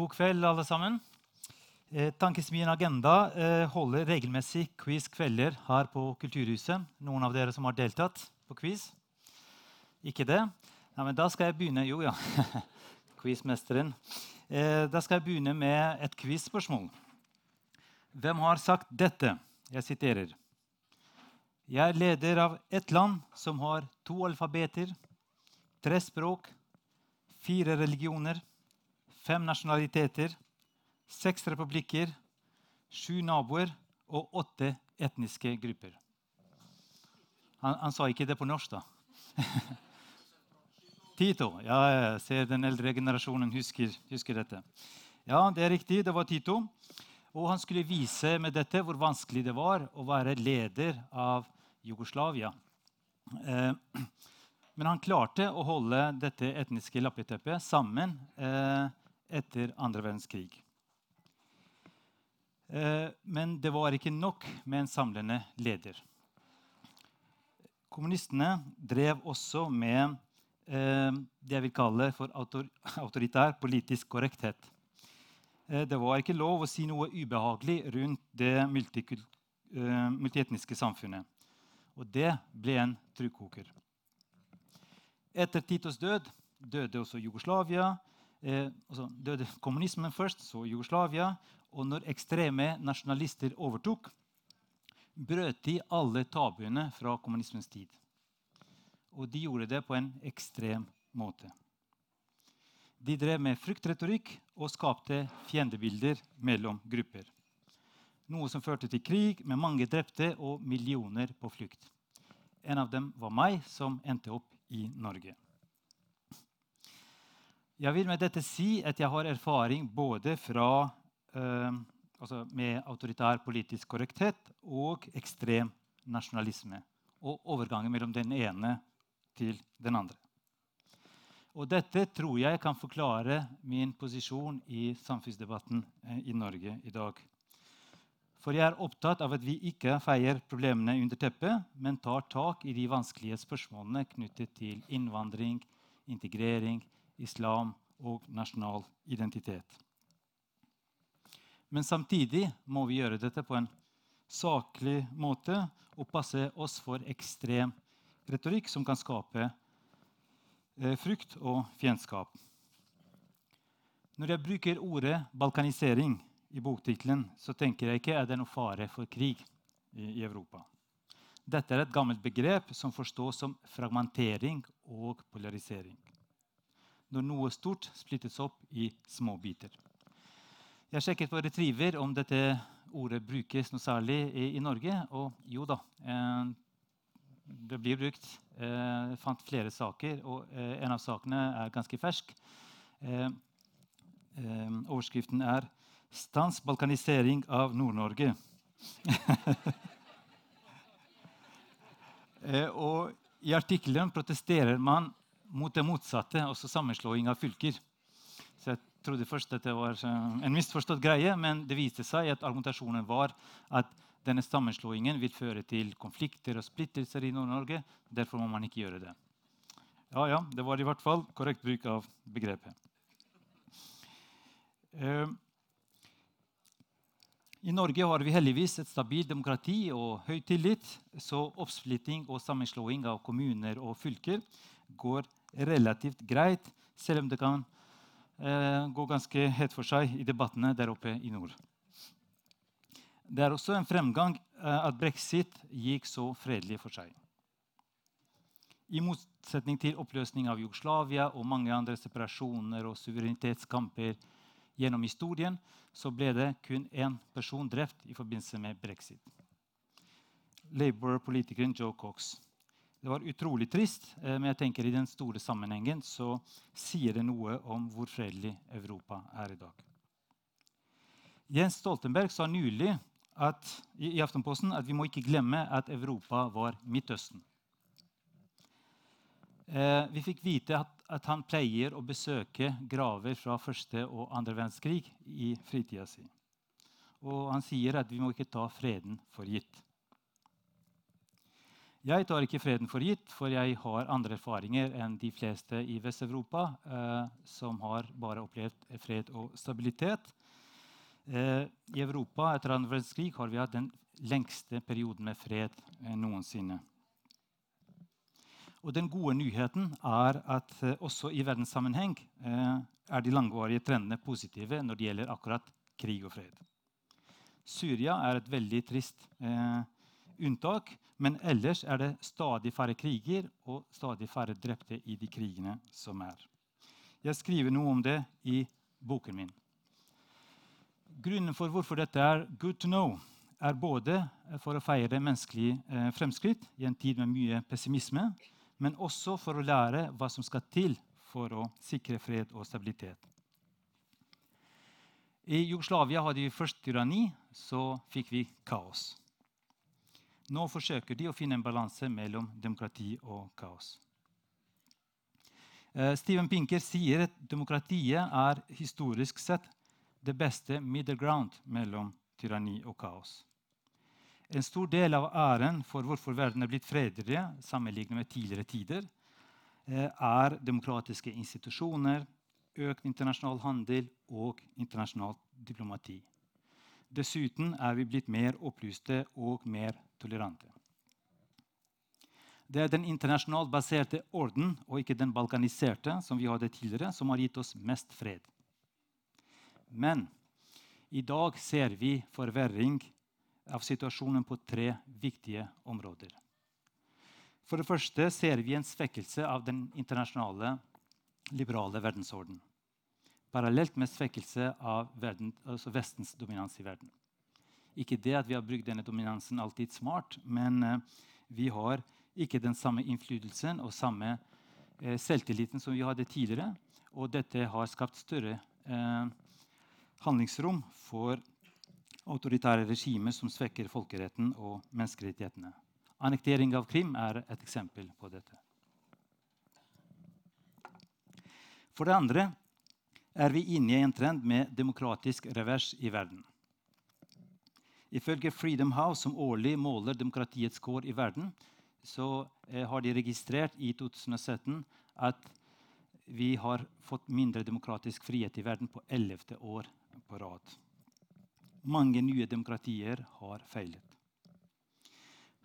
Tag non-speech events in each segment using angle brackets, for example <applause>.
God kveld, alle sammen. Eh, Tankesmien Agenda eh, holder regelmessig quiz-kvelder her på Kulturhuset. Noen av dere som har deltatt på quiz? Ikke det? Ja, men da skal jeg begynne Jo, ja. <laughs> Quizmesteren. Eh, da skal jeg begynne med et quiz-spørsmål. Hvem har sagt dette? Jeg siterer. Jeg er leder av et land som har to alfabeter, tre språk, fire religioner, fem nasjonaliteter, seks republikker, sju naboer og åtte etniske grupper. Han, han sa ikke det på norsk, da. <laughs> Tito. Ja, jeg ser den eldre generasjonen husker, husker dette. Ja, det er riktig. Det var Tito. Og han skulle vise med dette hvor vanskelig det var å være leder av Jugoslavia. Eh, <clears throat> men han klarte å holde dette etniske lappeteppet sammen eh, etter andre verdenskrig. Eh, men det var ikke nok med en samlende leder. Kommunistene drev også med eh, det jeg vil kalle for autor autoritær politisk korrekthet. Eh, det var ikke lov å si noe ubehagelig rundt det multietniske samfunnet. Og det ble en trykkoker. Etter Titos død døde også Jugoslavia. Eh, altså døde kommunismen først, så Jugoslavia. Og når ekstreme nasjonalister overtok, brøt de alle tabuene fra kommunismens tid. Og de gjorde det på en ekstrem måte. De drev med fryktretorikk og skapte fiendebilder mellom grupper. Noe som førte til krig med mange drepte og millioner på flukt. En av dem var meg, som endte opp i Norge. Jeg vil med dette si at jeg har erfaring både fra, eh, altså med autoritær politisk korrekthet og ekstrem nasjonalisme. Og overgangen mellom den ene til den andre. Og dette tror jeg kan forklare min posisjon i samfunnsdebatten eh, i Norge i dag. For jeg er opptatt av at vi ikke feier problemene under teppet, men tar tak i de vanskelige spørsmålene knyttet til innvandring, integrering, islam og nasjonal identitet. Men samtidig må vi gjøre dette på en saklig måte og passe oss for ekstrem retorikk som kan skape Eh, frykt og fiendskap. Når jeg bruker ordet balkanisering i boktittelen, så tenker jeg ikke at det er noe fare for krig i, Europa. Dette er et gammelt begrep som forstås som fragmentering og polarisering. Når noe stort splittes opp i små biter. Jeg sjekket på Retriever om dette ordet brukes noe særlig i, i Norge. Og jo da, eh, det blir brukt. Jeg eh, fant flere saker, og eh, en av sakene er ganske fersk. Eh, overskriften er 'Stans balkanisering av Nord-Norge'. <laughs> og I artikkelen protesterer man mot det motsatte, også sammenslåing av fylker. Så jeg trodde først at det var en misforstått greie, men det viste seg at argumentasjonen var at denne sammenslåingen vil føre til konflikter og splittelser i Nord-Norge. Derfor må man ikke gjøre det. Ja, ja, Det var i hvert fall korrekt bruk av begrepet. Uh, I Norge har vi heldigvis et stabilt demokrati og høy tillit, så oppsplitting og sammenslåing av kommuner og fylker går relativt greit, selv om det kan eh, gå ganske hett for seg i debattene der oppe i nord. Det er også en fremgang eh, at brexit gikk så fredelig for seg. I motsetning til oppløsning av Jugoslavia og mange andre separasjoner og suverenitetskamper gjennom historien, så ble det kun én person drept i forbindelse med brexit. Labour-politikeren Joe Cox. Det var utrolig trist, eh, men jeg tenker i den store sammenhengen så sier det noe om hvor fredelig Europa er i dag. Jens Stoltenberg sa nylig at, i, Aftenposten at vi må ikke glemme at Europa var Midtøsten. Eh, vi fikk vite at, at, han pleier å besøke graver fra første og andre verdenskrig i fritida si. Og han sier at vi må ikke ta freden for gitt. Jeg tar ikke freden for gitt, for jeg har andre erfaringer enn de fleste i Vest-Europa, eh, som har bare opplevd fred og stabilitet. Eh, I Europa etter annen verdenskrig har vi hatt den lengste perioden med fred eh, noensinne. Og den gode nyheten er at eh, også i verdenssammenheng eh, er de langvarige trendene positive når det gjelder akkurat krig og fred. Syria er et veldig trist eh, unntak. Men ellers er det stadig færre kriger og stadig færre drepte i de krigene som er. Jeg skriver noe om det i boken min. Grunnen for hvorfor dette er good to know, er både for å feire menneskelig eh, fremskritt i en tid med mye pessimisme, men også for å lære hva som skal til for å sikre fred og stabilitet. I Jugoslavia hadde vi først tyranni, så fikk vi kaos. Nå forsøker de å finne en balanse mellom demokrati og kaos. Eh, Steven Pinker sier at demokratiet er historisk sett det beste middle ground mellom tyranni og kaos. En stor del av æren for hvorfor verden er blitt fredeligere sammenlignet med tidligere tider, eh, er demokratiske institusjoner, økt internasjonal handel og internasjonalt diplomati. Dessuten er vi blitt mer opplyste og mer tolerante. Det er den internasjonalt baserte orden og ikke den balkaniserte som vi hadde tidligere, som har gitt oss mest fred. Men i dag ser vi forverring av situasjonen på tre viktige områder. For det første ser vi en svekkelse av den internasjonale liberale verdensorden. Parallelt med svekkelse av verden, altså Vestens dominans i verden. Ikke det at vi har brukt denne dominansen alltid smart, men eh, vi har ikke den samme innflytelsen og samme eh, selvtilliten som vi hadde tidligere. Og dette har skapt større eh, handlingsrom for autoritære regimer som svekker folkeretten og menneskerettighetene. Annektering av Krim er et eksempel på dette. For det andre er vi inne i en trend med demokratisk revers i verden. Ifølge Freedom House, som årlig måler demokratiets kår i verden, så eh, har de registrert i 2017 at vi har fått mindre demokratisk frihet i verden på ellevte år på rad. Mange nye demokratier har feilet.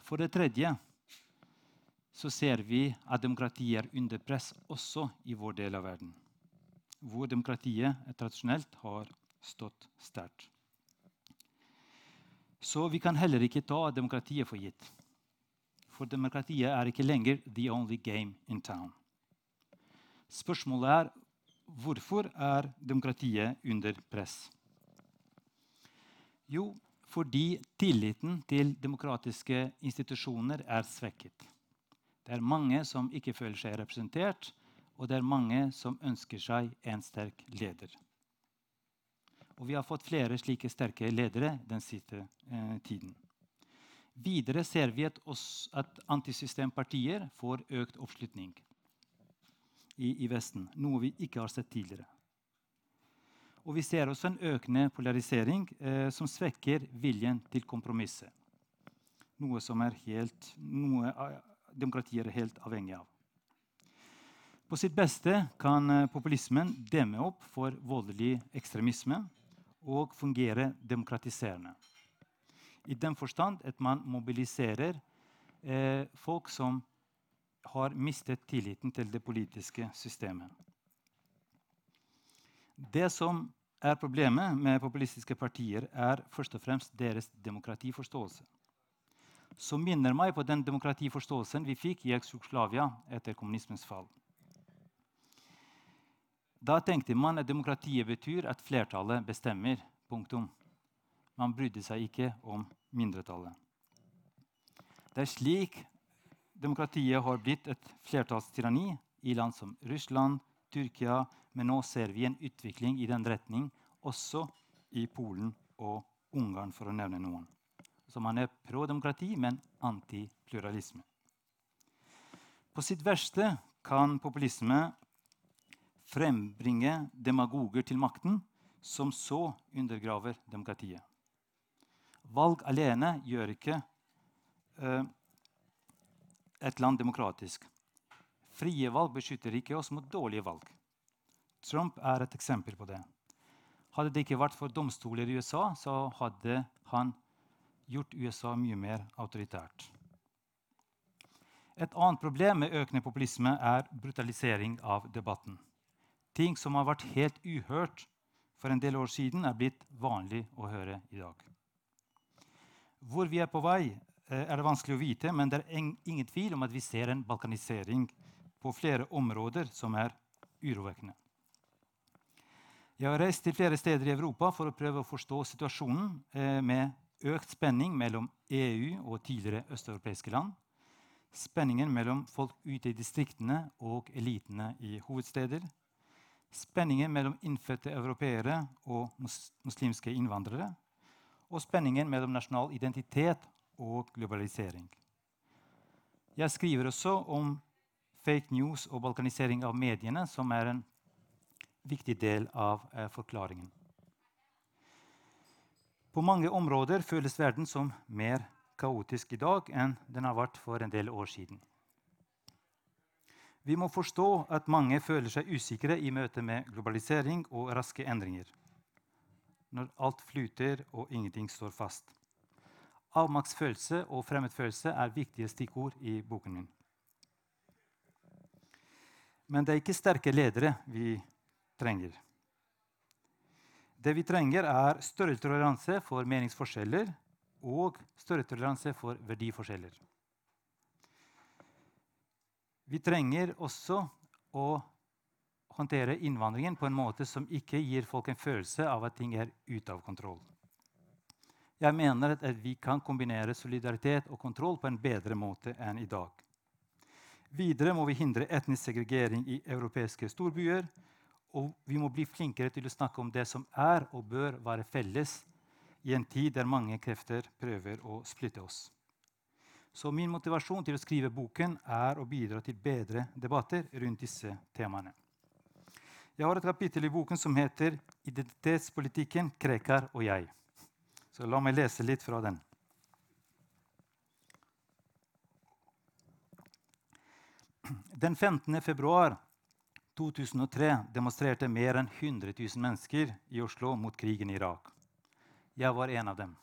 For det tredje så ser vi at demokratiet er under press også i vår del av verden, hvor demokratiet tradisjonelt har stått sterkt. Så vi kan heller ikke ta demokratiet for gitt. For demokratiet er ikke lenger the only game in town. Spørsmålet er hvorfor er demokratiet under press? Jo, fordi tilliten til demokratiske institusjoner er svekket. Det er mange som ikke føler seg representert, og det er mange som ønsker seg en sterk leder. Og vi har fått flere slike sterke ledere den siste eh, tiden. Videre ser vi at, oss, at antisystempartier får økt oppslutning i, i, Vesten, noe vi ikke har sett tidligere. Og vi ser også en økende polarisering eh, som svekker viljen til kompromisset. Noe som er helt, noe demokratiet demokratier er helt avhengig av. På sitt beste kan eh, populismen demme opp for voldelig ekstremisme og fungere demokratiserende. I den forstand at man mobiliserer eh, folk som har mistet tilliten til det politiske systemet. Det som er problemet med populistiske partier, er først og fremst deres demokratiforståelse. Som minner meg på den demokratiforståelsen vi fikk i Jugoslavia etter kommunismens fall. Da tenkte man at demokratiet betyr at flertallet bestemmer. Punktum. Man brydde seg ikke om mindretallet. Det er slik demokratiet har blitt et flertallstyranni i land som Russland, Tyrkia, men nå ser vi en utvikling i den retning også i Polen og Ungarn, for å nevne noen. Så man er pro-demokrati, men anti-pluralisme. På sitt verste kan populisme frembringe demagoger til makten, som så undergraver demokratiet. Valg alene gjør ikke uh, et land demokratisk. Frie valg beskytter ikke oss mot dårlige valg. Trump er et eksempel på det. Hadde det ikke vært for domstoler i USA, så hadde han gjort USA mye mer autoritært. Et annet problem med økende populisme er brutalisering av debatten. Ting som har vært helt uhørt for en del år siden, er blitt vanlig å høre i dag. Hvor vi er på vei, eh, er det vanskelig å vite, men det er ingen tvil om at vi ser en balkanisering på flere områder som er urovekkende. Jeg har reist til flere steder i Europa for å prøve å forstå situasjonen eh, med økt spenning mellom EU og tidligere østeuropeiske land spenningen mellom folk ute i distriktene og elitene i hovedsteder, spenningen mellom innfødte europeere og muslimske innvandrere, og spenningen mellom nasjonal identitet og globalisering. Jeg skriver også om fake news og balkanisering av mediene, som er en viktig del av eh, forklaringen. På mange områder føles verden som mer kaotisk i dag enn den har vært for en del år siden. Vi må forstå at mange føler seg usikre i møte med globalisering og raske endringer. Når alt flyter og ingenting står fast. Avmaktsfølelse og fremmedfølelse er viktige stikkord i boken min. Men det er ikke sterke ledere vi trenger. Det vi trenger, er større toleranse for meningsforskjeller og større toleranse for verdiforskjeller. Vi trenger også å håndtere innvandringen på en måte som ikke gir folk en følelse av at ting er ute av kontroll. Jeg mener at vi kan kombinere solidaritet og kontroll på en bedre måte enn i dag. Videre må vi hindre etnisk segregering i europeiske storbyer. Og vi må bli flinkere til å snakke om det som er og bør være felles i en tid der mange krefter prøver å splitte oss. Så min motivasjon til å skrive boken er å bidra til bedre debatter rundt disse temaene. Jeg har et kapittel i boken som heter 'Identitetspolitikken Krekar og jeg'. Så la meg lese litt fra den. Den 15. februar 2003 demonstrerte mer enn 100 000 mennesker i Oslo mot krigen i Irak. Jeg var en av dem.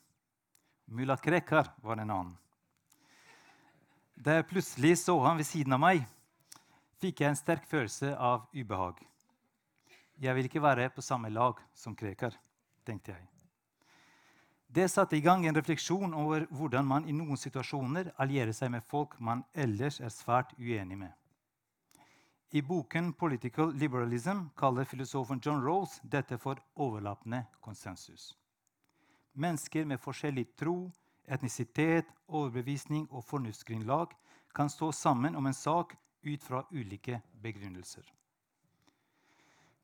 Mulla Krekar var en annen. Da jeg plutselig så han ved siden av meg, fikk jeg en sterk følelse av ubehag. Jeg vil ikke være på samme lag som Krekar, tenkte jeg. Det satte i gang en refleksjon over hvordan man i noen situasjoner allierer seg med folk man ellers er svært uenig med. I boken 'Political Liberalism' kaller filosofen John Rose dette for overlappende konsensus. Mennesker med forskjellig tro, etnisitet, overbevisning og fornuftsgrunnlag kan stå sammen om en sak ut fra ulike begrunnelser.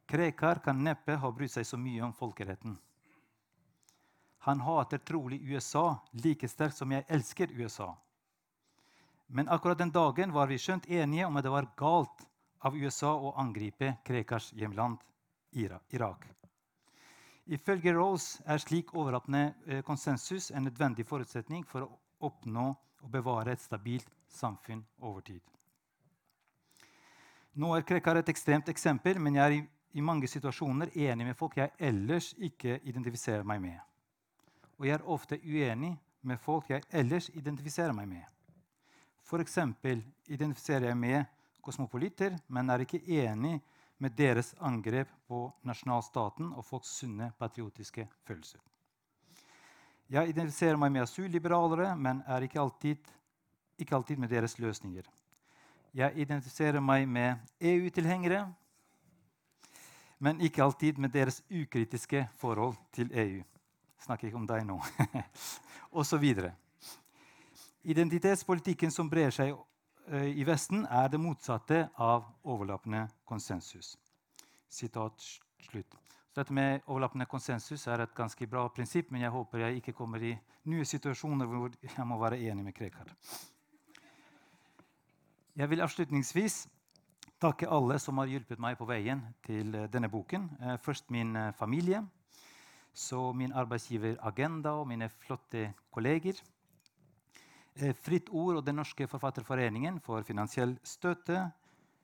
Krekar kan neppe ha brydd seg så mye om folkeretten. Han hater trolig USA like sterkt som jeg elsker USA. Men akkurat den dagen var vi skjønt enige om at det var galt av USA å angripe Krekars hjemland, Irak. Ifølge Rose er slik overlappende eh, konsensus en nødvendig forutsetning for å oppnå og bevare et stabilt samfunn over tid. Nå er Krekar et ekstremt eksempel, men jeg er i, mange situasjoner enig med folk jeg ellers ikke identifiserer meg med. Og jeg er ofte uenig med folk jeg ellers identifiserer meg med. F.eks. identifiserer jeg med kosmopolitter, men er ikke enig med med deres angrep på nasjonalstaten og folks sunne patriotiske følelser. Jeg identifiserer meg med asylliberalere, men er ikke alltid, ikke alltid med deres løsninger. Jeg identifiserer meg med EU-tilhengere, men ikke alltid med deres ukritiske forhold til EU. Snakker ikke om deg nå. <laughs> og så videre. Identitetspolitikken som brer seg i Vesten er det motsatte av overlappende konsensus. Sitat slutt. Så dette med overlappende konsensus er et ganske bra prinsipp, men jeg håper jeg ikke kommer i nye situasjoner hvor jeg må være enig med Krekar. Jeg vil avslutningsvis takke alle som har hjulpet meg på veien til eh, denne boken. Eh, først min familie, så min arbeidsgiver Agenda og mine flotte kolleger. Eh, Fritt Ord og Den norske forfatterforeningen får finansiell støtte.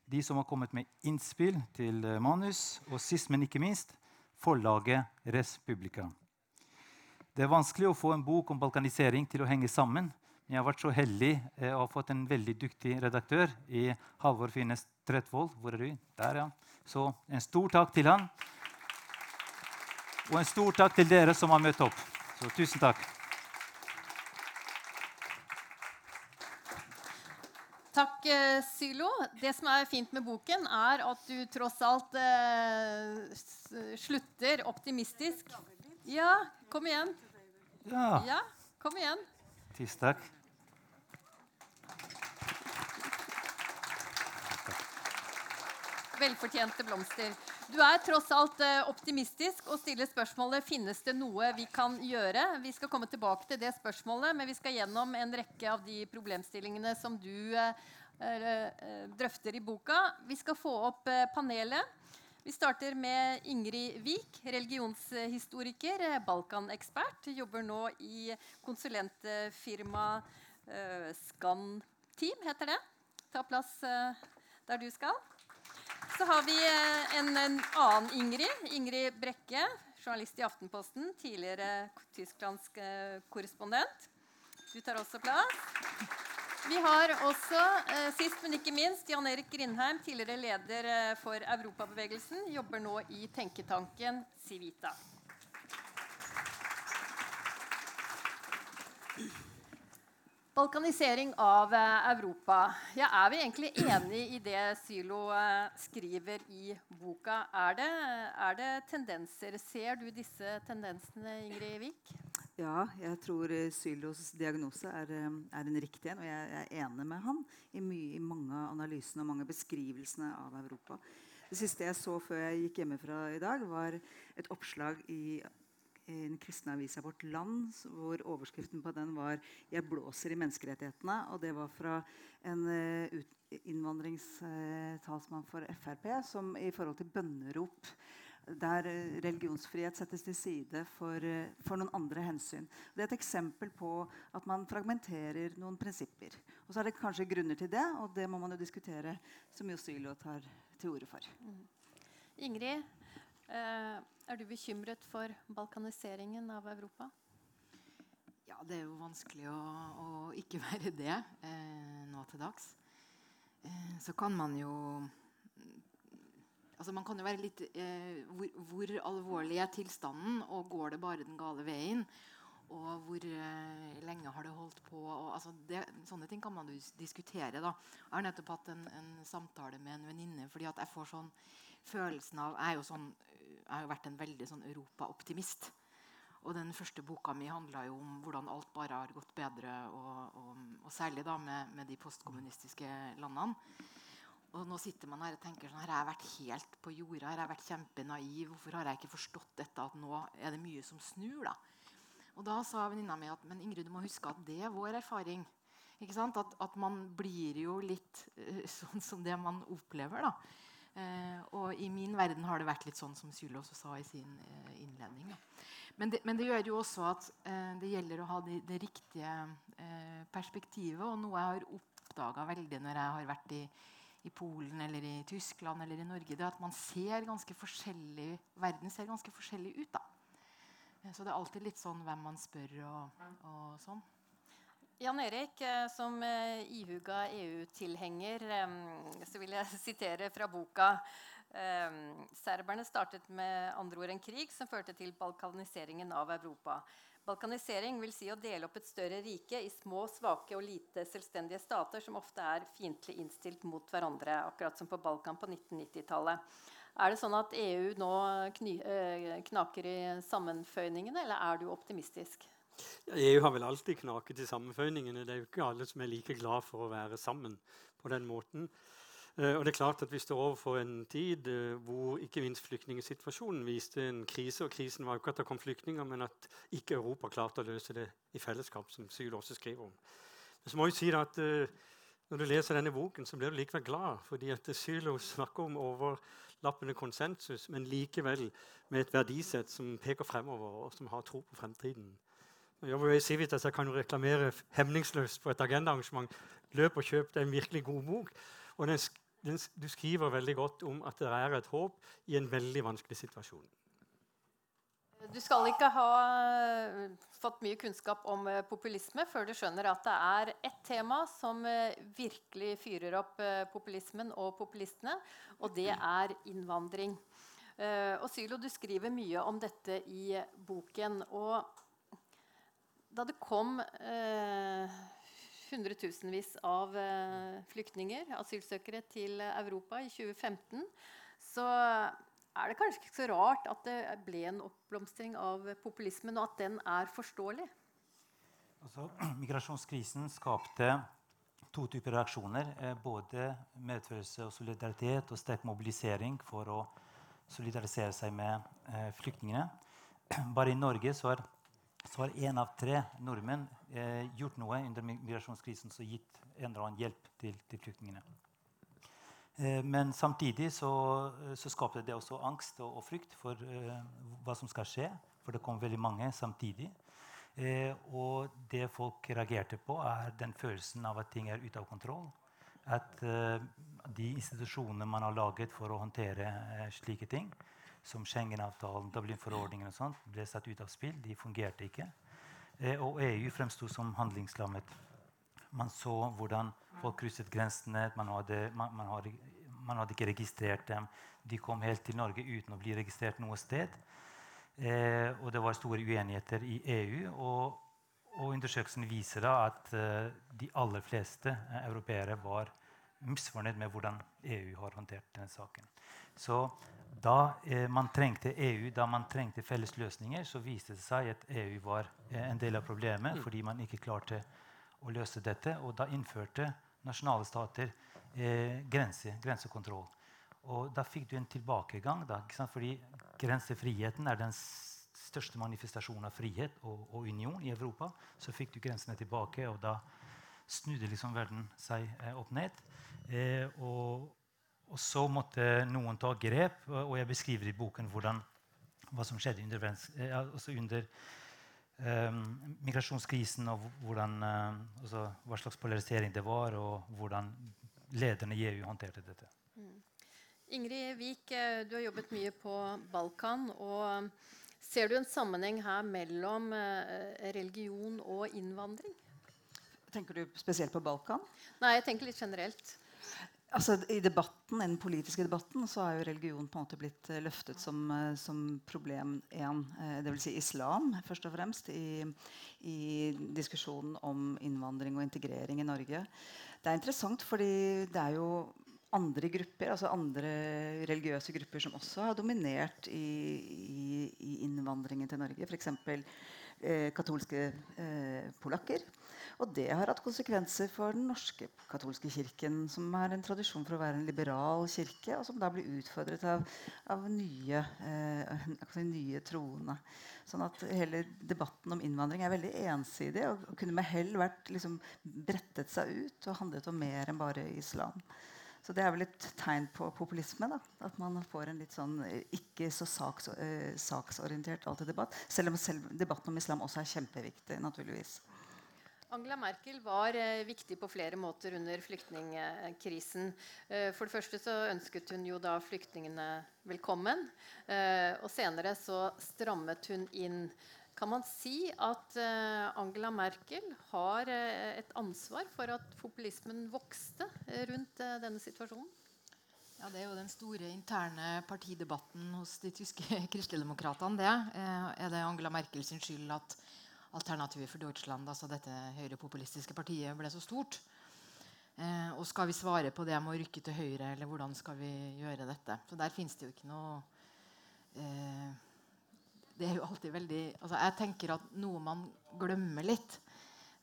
De som har kommet med innspill til eh, manus. Og sist, men ikke minst, forlaget Respublika. Det er vanskelig å få en bok om balkanisering til å henge sammen. Men jeg har vært så heldig eh, å ha fått en veldig dyktig redaktør i Halvor Finnes Tretvold. Hvor er du? Der, ja. Så en stor takk til han. Og en stor takk til dere som har møtt opp. Så tusen takk. Takk, eh, Sylo. Det som er fint med boken, er at du tross alt eh, slutter optimistisk. Ja, kom igjen. Ja, Ja, kom igjen. tusen takk. Velfortjente blomster. Du er tross alt eh, optimistisk og stiller spørsmålet finnes det noe vi kan gjøre. Vi skal komme tilbake til det spørsmålet, men vi skal gjennom en rekke av de problemstillingene som du eh, drøfter i boka. Vi skal få opp eh, panelet. Vi starter med Ingrid Wiik, religionshistoriker, eh, Balkanekspert. Jobber nå i konsulentfirmaet eh, Scan Team, heter det. Ta plass eh, der du skal. Så har vi eh, en, en annen Ingrid. Ingrid Brekke, journalist i Aftenposten. Tidligere tysklandsk eh, korrespondent. Du tar også plass. Vi har også, eh, sist men ikke minst, Jan Erik Grindheim, tidligere leder eh, for Europabevegelsen. Jobber nå i tenketanken Civita. Balkanisering av eh, Europa. Ja, er vi egentlig enig i det Sylo skriver i boka? Er det, er det tendenser? Ser du disse tendensene, Ingrid Vik? Ja, jeg tror eh, Sylos diagnose er, eh, er en riktig en. Og jeg, er enig med han i, mye, i mange av analysene og mange beskrivelsene av Europa. Det siste jeg så før jeg gikk hjemmefra i dag, var et oppslag i i den kristne avisa Vårt Land, hvor overskriften på den var 'Jeg blåser i menneskerettighetene'. Og det var fra en eh, innvandringstalsmann for Frp som i forhold til bønnerop der eh, religionsfrihet settes til side for, eh, for noen andre hensyn. Det er et eksempel på at man fragmenterer noen prinsipper. Og så er det kanskje grunner til det, og det må man jo diskutere, som jo Sylo tar til orde for. Ingrid, eh, er du bekymret for balkaniseringen av Europa? Ja, det er jo vanskelig å, å ikke være det eh, nå til dags. Eh, så kan man jo Altså Man kan jo være litt eh, hvor, hvor alvorlig er tilstanden, og går det bare den gale veien? Og hvor eh, lenge har det holdt på? Og, altså, det, sånne ting kan man diskutere. da. Jeg har nettopp hatt en, en samtale med en venninne fordi at jeg får sånn følelsen av Jeg, jo sånn, jeg har jo vært en veldig sånn Europa-optimist. Og den første boka mi handla jo om hvordan alt bare har gått bedre, og, og, og særlig da med, med de postkommunistiske landene. Og nå sitter man her og tenker sånn, her har jeg vært helt på jorda, her har jeg vært kjempenaiv. Hvorfor har jeg ikke forstått dette, at nå er det mye som snur? da? Og da sa venninna mi at men Ingrid, du må huske at det er vår erfaring. Ikke sant? At, at man blir jo litt uh, sånn som det man opplever. da. Uh, og i min verden har det vært litt sånn som Sylo også sa i sin uh, innledning. Men det, men det gjør jo også at uh, det gjelder å ha det, det riktige perspektivet. Og noe jeg har oppdaga veldig når jeg har vært i, i Polen eller i Tyskland eller i Norge, det er at man ser ganske forskjellig, verden ser ganske forskjellig ut. da. Eh, Så det er alltid litt sånn hvem man spør og, og sånn. Jan Erik, eh, som eh, ihuga EU-tilhenger, så vil jeg <laughs> sitere fra boka. Serberne startet med andre ord en krig som førte til balkaniseringen av Europa. Balkanisering vil si å dele opp et større rike i små, svake og lite selvstendige stater som ofte er fiendtlig innstilt mot hverandre, akkurat som på Balkan på 1990-tallet. Er det sånn at EU nå eh, knaker i sammenføyningene, eller er du optimistisk? EU har vel alltid knaket i sammenføyningene. Det er jo ikke alle som er like glad for å være sammen på den måten. Eh, og det er klart at Vi står overfor en tid eh, hvor ikke minst flyktningsituasjonen viste en krise. Og krisen var jo ikke at det kom flyktninger, men at ikke Europa klarte å løse det i fellesskap. som Syl også skriver om. Men så må jeg si at eh, Når du leser denne boken, så blir du likevel glad. fordi at Sylo snakker om overlappende konsensus, men likevel med et verdisett som peker fremover, og som har tro på fremtiden. Jeg jeg kan jo reklamere hemningsløst på et agendaarrangement. Løp og kjøp. Det er en virkelig god bok. Og den, du skriver veldig godt om at det er et håp i en veldig vanskelig situasjon. Du skal ikke ha eh, fått mye kunnskap om eh, populisme før du skjønner at det er ett tema som eh, virkelig fyrer opp populismen og populistene, og det er innvandring. Og Sylo, du skriver mye om dette i boken. Og da det kom eh, hundretusenvis av eh, flyktninger, asylsøkere, til Europa i 2015, så er det kanskje ikke så rart at det ble en oppblomstring av populismen, og at den er forståelig? Altså, <clears throat> migrasjonskrisen skapte to typer reaksjoner. Eh, både medfølelse og solidaritet og sterk mobilisering for å solidarisere seg med eh, flyktningene. <clears throat> Bare i Norge så har, så har en av tre nordmenn eh, gjort noe under migrasjonskrisen som gitt en eller annen hjelp til, til flyktningene. Eh, men samtidig så, eh, så skapte det også angst og, og frykt for eh, hva som skal skje. For det kom veldig mange samtidig. Eh, og det folk reagerte på, er den følelsen av at ting er ute av kontroll. At uh, de institusjonene man har laget for å håndtere slike ting, som Schengen-avtalen, Dublin-forordningen og sånt, ble satt ut av spill. De fungerte ikke. og EU fremsto som handlingslammet. Man så hvordan folk krysset grensene. Man hadde, man, man, hadde, man hadde, ikke registrert dem. De kom helt til Norge uten å bli registrert noe sted. Eh, og det var store uenigheter i EU. Og, og undersøkelsen viser da at eh, de aller fleste eh, europeere var misfornøyd med hvordan EU har håndtert denne saken. Så da eh, man trengte EU, da man trengte felles løsninger, så viste det seg at EU var eh, en del av problemet mm. fordi man ikke klarte å løse dette. Og da innførte nasjonale stater eh, grense, grensekontroll. Og da fikk du en tilbakegang. Da, fordi grensefriheten er den største manifestasjonen av frihet og, og, union i Europa. Så fikk du grensene tilbake, og da snudde liksom verden seg eh, opp ned. Eh, og, og, så måtte noen ta grep, og jeg beskriver i boken hvordan, hva som skjedde under, eh, altså under Um, migrasjonskrisen og hvordan, uh, altså, hva slags polarisering det var, og hvordan lederne i EU håndterte dette. Mm. Ingrid Vik, eh, du har jobbet mye på Balkan. og Ser du en sammenheng her mellom religion og innvandring? Tenker du spesielt på Balkan? Nei, jeg tenker litt generelt. Altså, I debatten, den politiske debatten så er jo religion på en måte blitt uh, løftet som, uh, som problem én. Uh, Dvs. Si islam, først og fremst, i, i, diskusjonen om innvandring og integrering i Norge. Det er interessant, fordi det er jo andre grupper, altså andre religiøse grupper som også har dominert i, i, i innvandringen til Norge. F.eks. Eh, katolske eh, polakker. Og det har hatt konsekvenser for den norske katolske kirken, som har en tradisjon for å være en liberal kirke, og som da blir utfordret av, av nye, eh, <laughs> nye troende. Sånn at hele debatten om innvandring er veldig ensidig og, kunne med hell vært liksom, brettet seg ut og handlet om mer enn bare islam. Så det er vel et tegn på populisme. da, At man får en litt sånn eh, ikke så saks, eh, saksorientert alltid debatt. Selv om selv debatten om islam også er kjempeviktig. naturligvis. Angela Merkel var eh, viktig på flere måter under flyktningkrisen. Eh, for det første så ønsket hun jo da flyktningene velkommen. Eh, og senere så strammet hun inn. Kan man si at Angela Merkel har et ansvar for at populismen vokste rundt denne situasjonen? Ja, Det er jo den store interne partidebatten hos de tyske <laughs> kristeligdemokratene. Det. Er det Angela Merkels skyld at Alternativet for Deutschland, altså dette høyrepopulistiske partiet, ble så stort. Eh, og skal vi svare på det med å rykke til høyre, eller hvordan skal vi gjøre dette? Så der fins det jo ikke noe eh, Det er jo alltid veldig altså Jeg tenker at noe man glemmer litt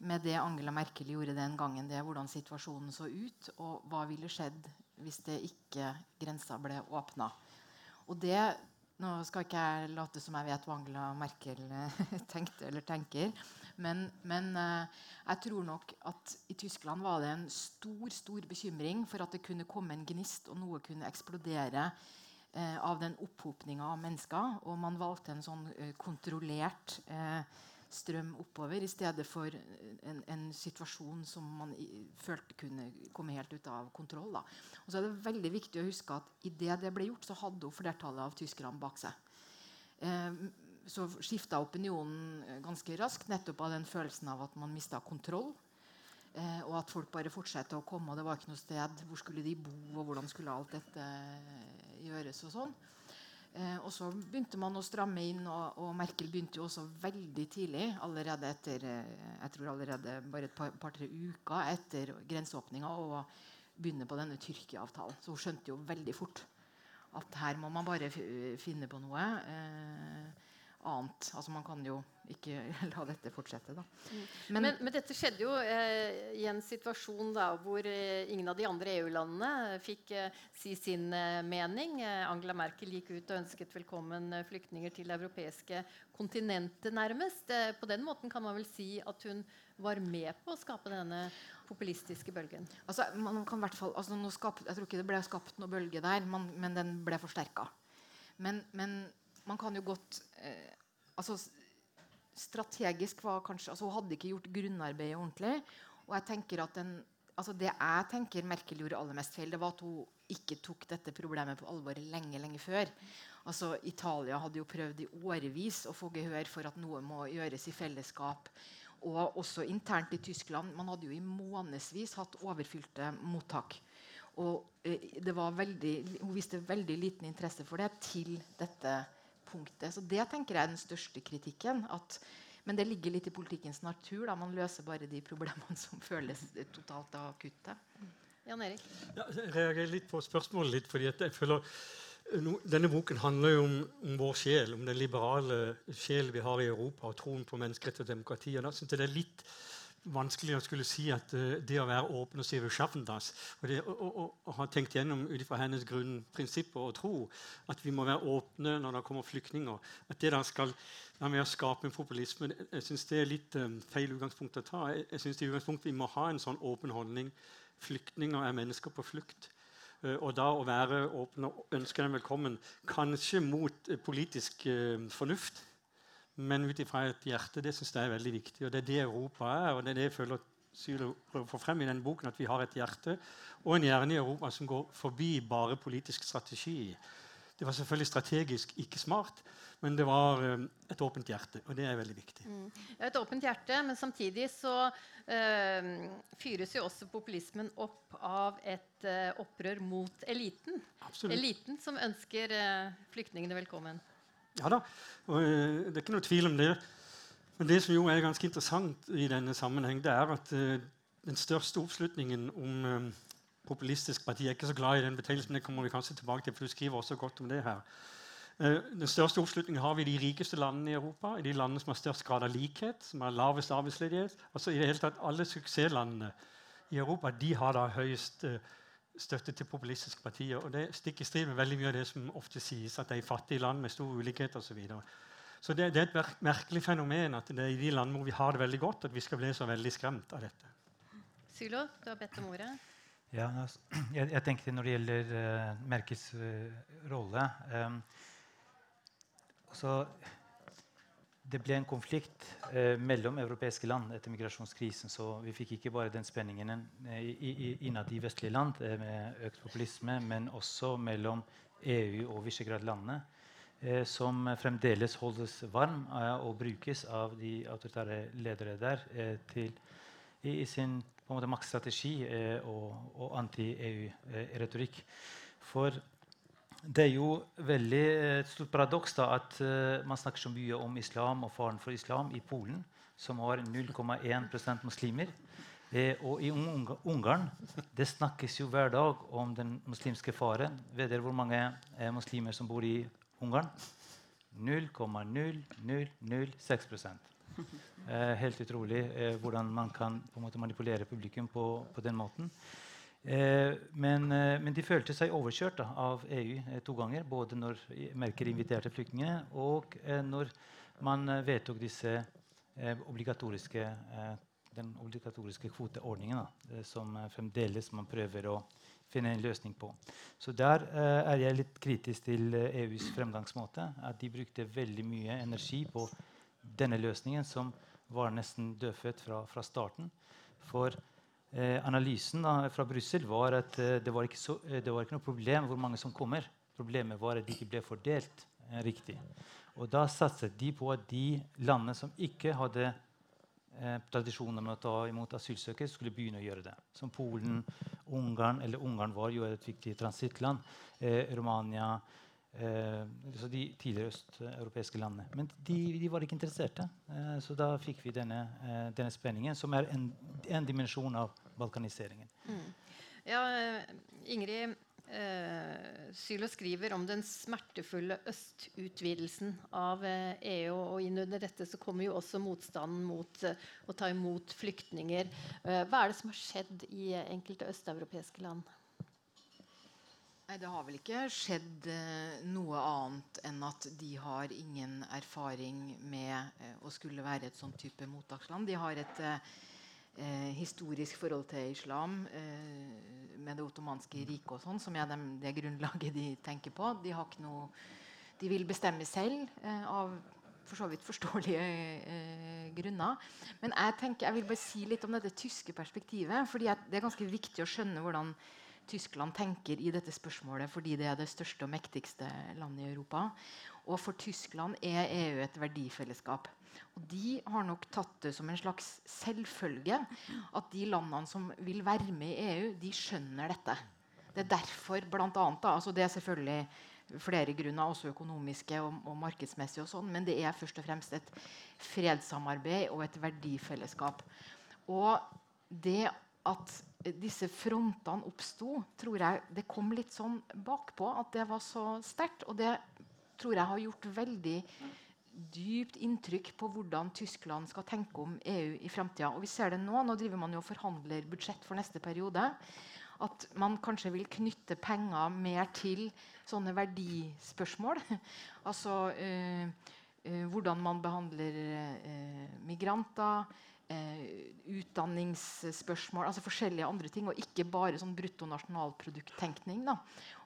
med det Angela Merkel gjorde den gangen, det er hvordan situasjonen så ut, og hva ville skjedd hvis det ikke grensa ble åpna. Og det nå skal ikke jeg late som jeg vet hva Angela Merkel eh, <laughs> tenkte eller tenker. Men, men, eh, jeg tror nok at i Tyskland var det en stor stor bekymring for at det kunne komme en gnist, og noe kunne eksplodere eh, av den opphopninga av mennesker. Og man valgte en sånn kontrollert eh, strøm oppover, i stedet for en, en situasjon som man i, følte kunne komme helt ut av kontroll. Da. Og så er det veldig viktig å huske at idet det ble gjort, så hadde hun flertallet av tyskerne bak seg. Eh, så skifta opinionen ganske raskt nettopp av den følelsen av at man mista kontroll. Eh, og at folk bare fortsatte å komme, og det var ikke noe sted. Hvor skulle de bo, og hvordan skulle alt dette gjøres? og sånn. Eh, og så begynte man å stramme inn, og, og, Merkel begynte jo også veldig tidlig. Allerede etter eh, jeg tror allerede bare et par-tre par, uker etter grenseåpninga å begynne på denne Tyrkia-avtalen. Så hun skjønte jo veldig fort at her må man bare finne på noe. Eh, annet. Altså Man kan jo ikke <laughs> la dette fortsette. Da. Mm. Men, men, men, dette skjedde jo eh, i en situasjon da, hvor eh, ingen av de andre EU-landene fikk eh, si sin eh, mening. Eh, Angela Merkel gikk ut og ønsket velkommen eh, flyktninger til det europeiske kontinentet, nærmest. på den måten kan man vel si at hun var med på å skape denne populistiske bølgen. Altså, man kan hvert fall, altså, skapt, jeg tror ikke det ble skapt noe bølge der, man, men den ble forsterka. Men, men man kan jo godt eh, altså, Strategisk var kanskje altså Hun hadde ikke gjort grunnarbeidet ordentlig. Og jeg tenker at den, altså Det jeg tenker Merkel gjorde aller mest feil, det var at hun ikke tok dette problemet på alvor lenge lenge før. Altså Italia hadde jo prøvd i årevis å få gehør for at noe må gjøres i fellesskap. Og også internt i Tyskland. Man hadde jo i månedsvis hatt overfylte mottak. Og eh, det var veldig, Hun viste veldig liten interesse for det til dette punktet. Så Det tenker jeg er den største kritikken. At, men det ligger litt i politikkens natur. Da. Man løser bare de problemene som føles totalt akutte. Jan Erik? Ja, jeg reagerer litt på spørsmålet litt, fordi jeg føler eh, no, Denne boken handler jo om, om, vår sjel, om den liberale sjel vi har i Europa, og troen på menneskerett og demokrati. og da synes jeg det er litt vanskelig å skulle si at uh, det å være åpen og si schaffen das, og det å, å, ha tenkt gjennom ut ifra hennes grunnprinsipper og tro at vi må være åpne når det kommer flyktninger At det da skal være med å skape en populisme Jeg syns det er litt um, feil utgangspunkt å ta. Jeg, jeg synes i utgangspunktet vi må ha en sånn åpen holdning. Flyktninger er mennesker på flukt. Uh, og da å være åpen og ønske dem velkommen, kanskje mot politisk fornuft men ut ifra et hjerte. Det syns jeg er veldig viktig. Og det er det Europa er. og det er det jeg føler Syle prøver å få frem i denne boken, at vi har et hjerte og en hjerne i Europa som går forbi bare politisk strategi. Det var selvfølgelig strategisk ikke smart, men det var um, et åpent hjerte. Og det er veldig viktig. Mm. Et åpent hjerte, men samtidig så øh, fyres jo også populismen opp av et øh, opprør mot eliten. Absolutt. Eliten som ønsker øh, flyktningene velkommen. Ja da, og, uh, det er ikke noe tvil om det. Men det som jo er ganske interessant i denne sammenheng, det er at uh, den største oppslutningen om um, populistisk parti Jeg er ikke så glad i den betegnelsen, men det kommer vi kanskje tilbake til, for du skriver også godt om det her. Den største oppslutningen har vi i de rikeste landene i Europa, i de landene som har størst grad av likhet, som har lavest arbeidsledighet. Altså i det hele tatt Alle suksesslandene i Europa de har da høyest uh, støtte til populistiske partier. og Det stikker i strid med veldig mye av det som ofte sies, at det er i fattige land med stor ulikhet osv. Så, videre. så det, det, er et merkelig fenomen at det er i de landene hvor vi har det veldig godt, at vi skal bli så veldig skremt av dette. Sylo, du har bedt om ordet. Ja, <clears throat> jeg, jeg, tenkte Når det gjelder uh, Merkes uh, rolle um, så det ble en konflikt eh, mellom europeiske land etter migrasjonskrisen. Så vi fikk ikke bare den spenningen eh, innad i vestlige land eh, med økt populisme, men også mellom EU og Visegrad-landene, eh, som fremdeles holdes varm eh, og brukes av de autoritære ledere der eh, til, i, i, sin på en og, og anti-EU-retorikk. For det er jo veldig et eh, stort paradoks da, at uh, man snakker så mye om islam og faren for islam i Polen, som har 0,1% muslimer. Eh, og i Ungarn det snakkes jo hver dag om den muslimske faren. Vet dere hvor mange eh, muslimer som bor i Ungarn? 0,0006 eh, Helt utrolig eh, hvordan man kan måte, manipulere publikum på, på den måten. Eh, men, eh, men, de følte seg overkjørt da, av EU eh, to ganger. Både når Merker inviterte flyktningene, og når man vedtok disse obligatoriske, den obligatoriske kvoteordningen, da, som fremdeles man prøver å finne en løsning på. Så der er jeg litt kritisk til EUs fremgangsmåte. At de brukte veldig mye energi på denne løsningen, som var nesten dødfødt fra, fra starten. For analysen da, fra Brussel var at eh, det, var så, eh, det var ikke noe problem hvor mange som kommer. Problemet var at de ikke ble fordelt eh, riktig. Og da satset de på at de landene som ikke hadde eh, tradisjoner med å ta imot asylsøkere, skulle begynne å gjøre det. Som Polen, Ungarn eller Ungarn var jo et viktig transittland. Eh, Romania eh, De tidligere østeuropeiske landene. Men de, de, var ikke interesserte. Eh, så da fikk vi denne, eh, denne spenningen, som er en, en dimensjon av balkaniseringen. Mm. Ja, Ingrid Eh, Sylo skriver om den smertefulle østutvidelsen av eh, EU. Og Innunder dette så kommer jo også motstanden mot eh, å ta imot flyktninger. Eh, hva er det som har skjedd i enkelte østeuropeiske land? Nei, Det har vel ikke skjedd eh, noe annet enn at de har ingen erfaring med eh, å skulle være et sånn type mottaksland. De har et eh, historisk forhold til islam eh, med det ottomanske riket, og sånn, som er dem, det grunnlaget de tenker på. De, noe, de vil bestemme selv eh, av for så vidt forståelige eh, grunner. Men jeg, tenker, jeg vil bare si litt om dette tyske perspektivet. fordi Det er ganske viktig å skjønne hvordan Tyskland tenker i dette spørsmålet, fordi det er det største og mektigste landet i Europa. Og for Tyskland er EU et verdifellesskap. Og De har nok tatt det som en slags selvfølge at de landene som vil være med i EU, de skjønner dette. Det er derfor blant annet, da, altså Det er selvfølgelig flere grunner, også økonomiske og, og markedsmessige, og sånn, men det er først og fremst et fredssamarbeid og et verdifellesskap. Og det at disse frontene oppsto, tror jeg det kom litt sånn bakpå. At det var så sterkt. Og det tror jeg har gjort veldig dypt inntrykk på hvordan Tyskland skal tenke om EU i framtida. Og vi ser det nå. Nå driver man jo og forhandler budsjett for neste periode. At man kanskje vil knytte penger mer til sånne verdispørsmål. <laughs> altså øh, øh, hvordan man behandler øh, migranter. Utdanningsspørsmål, altså forskjellige andre ting, og ikke bare sånn bruttonasjonalprodukttenkning.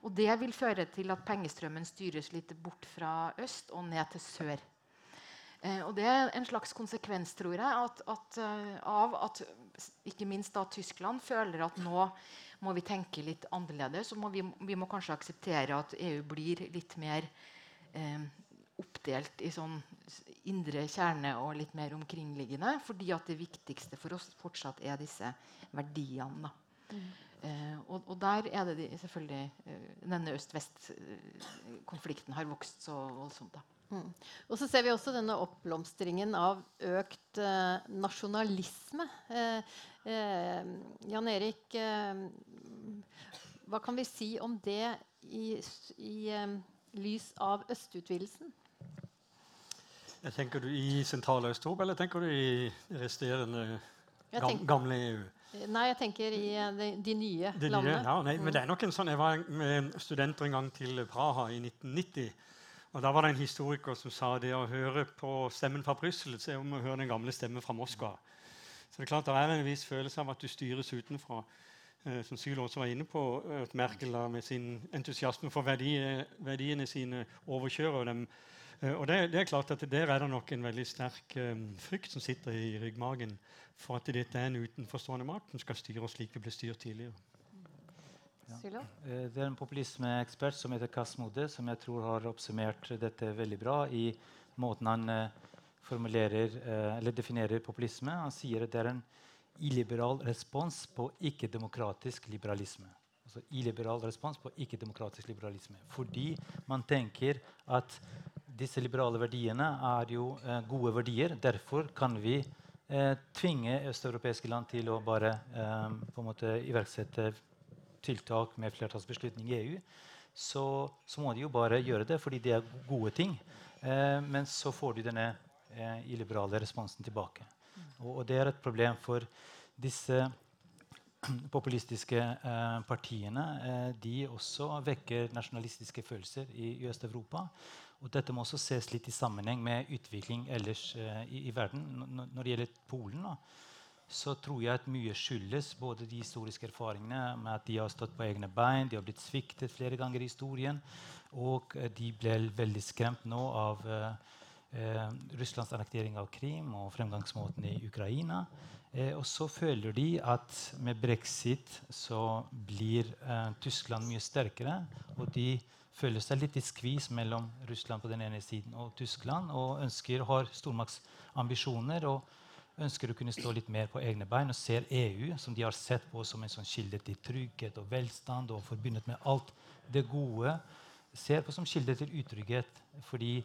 Og det vil føre til at pengestrømmen styres litt bort fra øst og ned til sør. Eh, og Det er en slags konsekvens tror jeg, at, at, uh, av at ikke minst da Tyskland føler at nå må vi tenke litt annerledes. og må vi, vi, må kanskje akseptere at EU blir litt mer eh, oppdelt i sånn indre kjerne og litt mer omkringliggende. Fordi at det viktigste for oss fortsatt er disse verdiene. Mm. Eh, og, og, der er det de, selvfølgelig eh, Denne øst-vest-konflikten har vokst så voldsomt. da. Mm. Og så ser vi også denne oppblomstringen av økt eh, nasjonalisme. Eh, eh, Jan Erik, eh, hva kan vi si om det i, i eh, lys av østutvidelsen? Tenker du I sentrale Øst-Europa, eller tenker du i resterende gam, gamle EU? Nei, jeg tenker i eh, de, de nye de landene. Nye, ja, nei, mm. men det er nok en sånn, Jeg var med studenter en gang til Praha i 1990. Og Da var det en historiker som sa det å høre på stemmen fra Brussel er om å høre den gamle stemmen fra Moskva. Så det er klart det er en viss følelse av at du styres utenfra. Eh, som Syl også var inne på, at Merkel med sin entusiasme for verdi, verdiene sine overkjører dem. Eh, og det, det, er klart at Der er det nok en veldig sterk um, frykt som sitter i ryggmagen for at dette er en utenforstående makt som skal styre oss slik vi ble styrt tidligere. Ja. Eh, det er en populismeekspert som heter Kasmode, som jeg tror har oppsummert dette veldig bra i måten han eh, formulerer, eh, eller definerer populisme. Han sier at det er en illiberal respons på ikke-demokratisk liberalisme. Altså illiberal respons på ikke-demokratisk liberalisme. Fordi man tenker at disse liberale verdiene er jo eh, gode verdier. Derfor kan vi eh, tvinge østeuropeiske land til å bare eh, på en måte iverksette tiltak med flertallsbeslutning i EU, så, så, må de jo bare gjøre det fordi det er gode ting. Men så får de denne illiberale responsen tilbake. Og, og, det er et problem for disse <clears throat> populistiske eh, partiene. Eh, de også vekker nasjonalistiske følelser i, i Øst-Europa. Og dette må også ses litt i sammenheng med utvikling ellers eh, i, i, verden. N når det gjelder Polen, da, så tror jeg at mye skyldes både de historiske erfaringene med at de har stått på egne bein, de har blitt sviktet flere ganger i historien, og de ble veldig skremt nå av uh, eh, Russlands annektering av Krim og fremgangsmåten i Ukraina. Eh, og så føler de at med brexit så blir eh, Tyskland mye sterkere. Og de føler seg litt i skvis mellom Russland på den ene siden og Tyskland. Og ønsker, har stormaktsambisjoner og ønsker å kunne stå litt mer på egne bein. Og ser EU, som de har sett på som en sånn kilde til trygghet og velstand og forbundet med alt det gode, ser på som kilde til utrygghet. fordi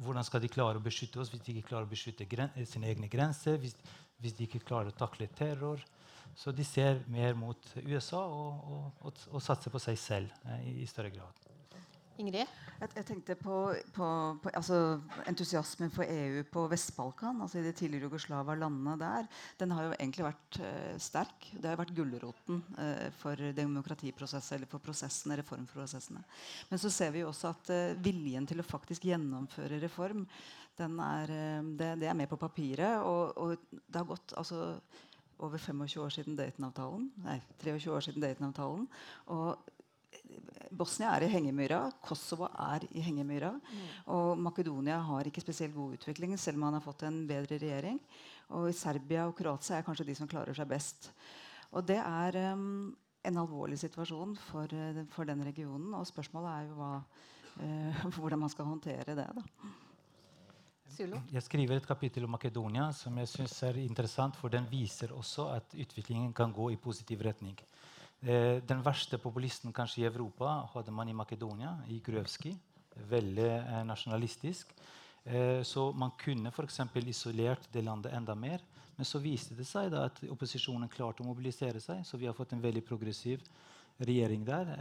hvordan skal de klare å beskytte oss hvis de ikke klarer å beskytte sine egne grenser? Hvis, hvis, de ikke klarer å takle terror? Så de ser mer mot USA og, og, og, og satser på seg selv eh, i, i større grad. Ingrid? Jeg, jeg tenkte på, på, på altså, entusiasmen for EU på Vest-Balkan, altså i de tidligere Jugoslava landene der. Den har jo egentlig vært uh, sterk. Det har vært gulroten uh, for demokratiprosesser eller for prosessene, reformprosessene. Men så ser vi jo også at uh, viljen til å faktisk gjennomføre reform, er, det, det, er med på papiret. Og, og det har gått altså, over 25 år siden Dayton-avtalen. Nei, 23 år siden Dayton-avtalen. Og Bosnia er i hengemyra, Kosovo er i hengemyra. Mm. Og Makedonia har ikke spesielt god utvikling, selv om man har fått en bedre regjering. Og Serbia og Kroatia er kanskje de som klarer seg best. Og det er um, en alvorlig situasjon for, uh, for, den regionen. Og spørsmålet er jo hva, uh, <laughs> hvordan man skal håndtere det. da. Jeg skriver et kapittel om Makedonia som jeg synes er interessant, for den viser også at utviklingen kan gå i positiv retning. Eh, den verste populisten kanskje i Europa hadde man i Makedonia, i Grøvskij. Veldig eh, nasjonalistisk. Eh, så man kunne f.eks. isolert det landet enda mer. Men så viste det seg at opposisjonen klarte å mobilisere seg. Så vi har fått en veldig progressiv regjering der.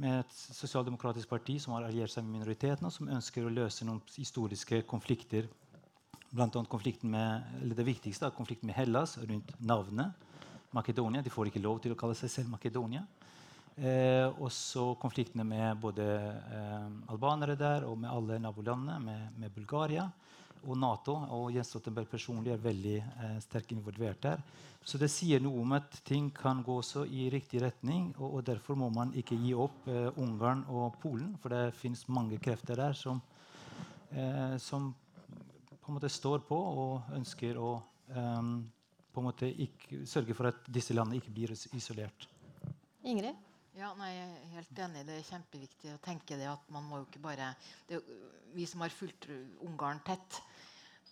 Med et sosialdemokratisk parti som har alliert seg med minoritetene, og som ønsker å løse noen historiske konflikter. Blant annet konflikten med, det viktigste er konflikten med Hellas rundt navnet. Makedonia. De får ikke lov til å kalle seg selv Makedonia. Eh, og så konfliktene med både eh, albanere der og med alle nabolandene, med, med, Bulgaria og Nato. Og Jens Stoltenberg personlig er veldig eh, sterkt involvert der. Så det sier noe om at ting kan gå også i riktig retning. Og, og derfor må man ikke gi opp eh, Ungarn og Polen, for det fins mange krefter der som, eh, som på en måte står på og ønsker å um, på en måte ikke, sørge for at disse landene ikke blir isolert. Ingrid? Ja, nei, jeg er helt enig. Det er kjempeviktig å tenke det at man må jo ikke bare det, Vi som har fulgt Ungarn tett,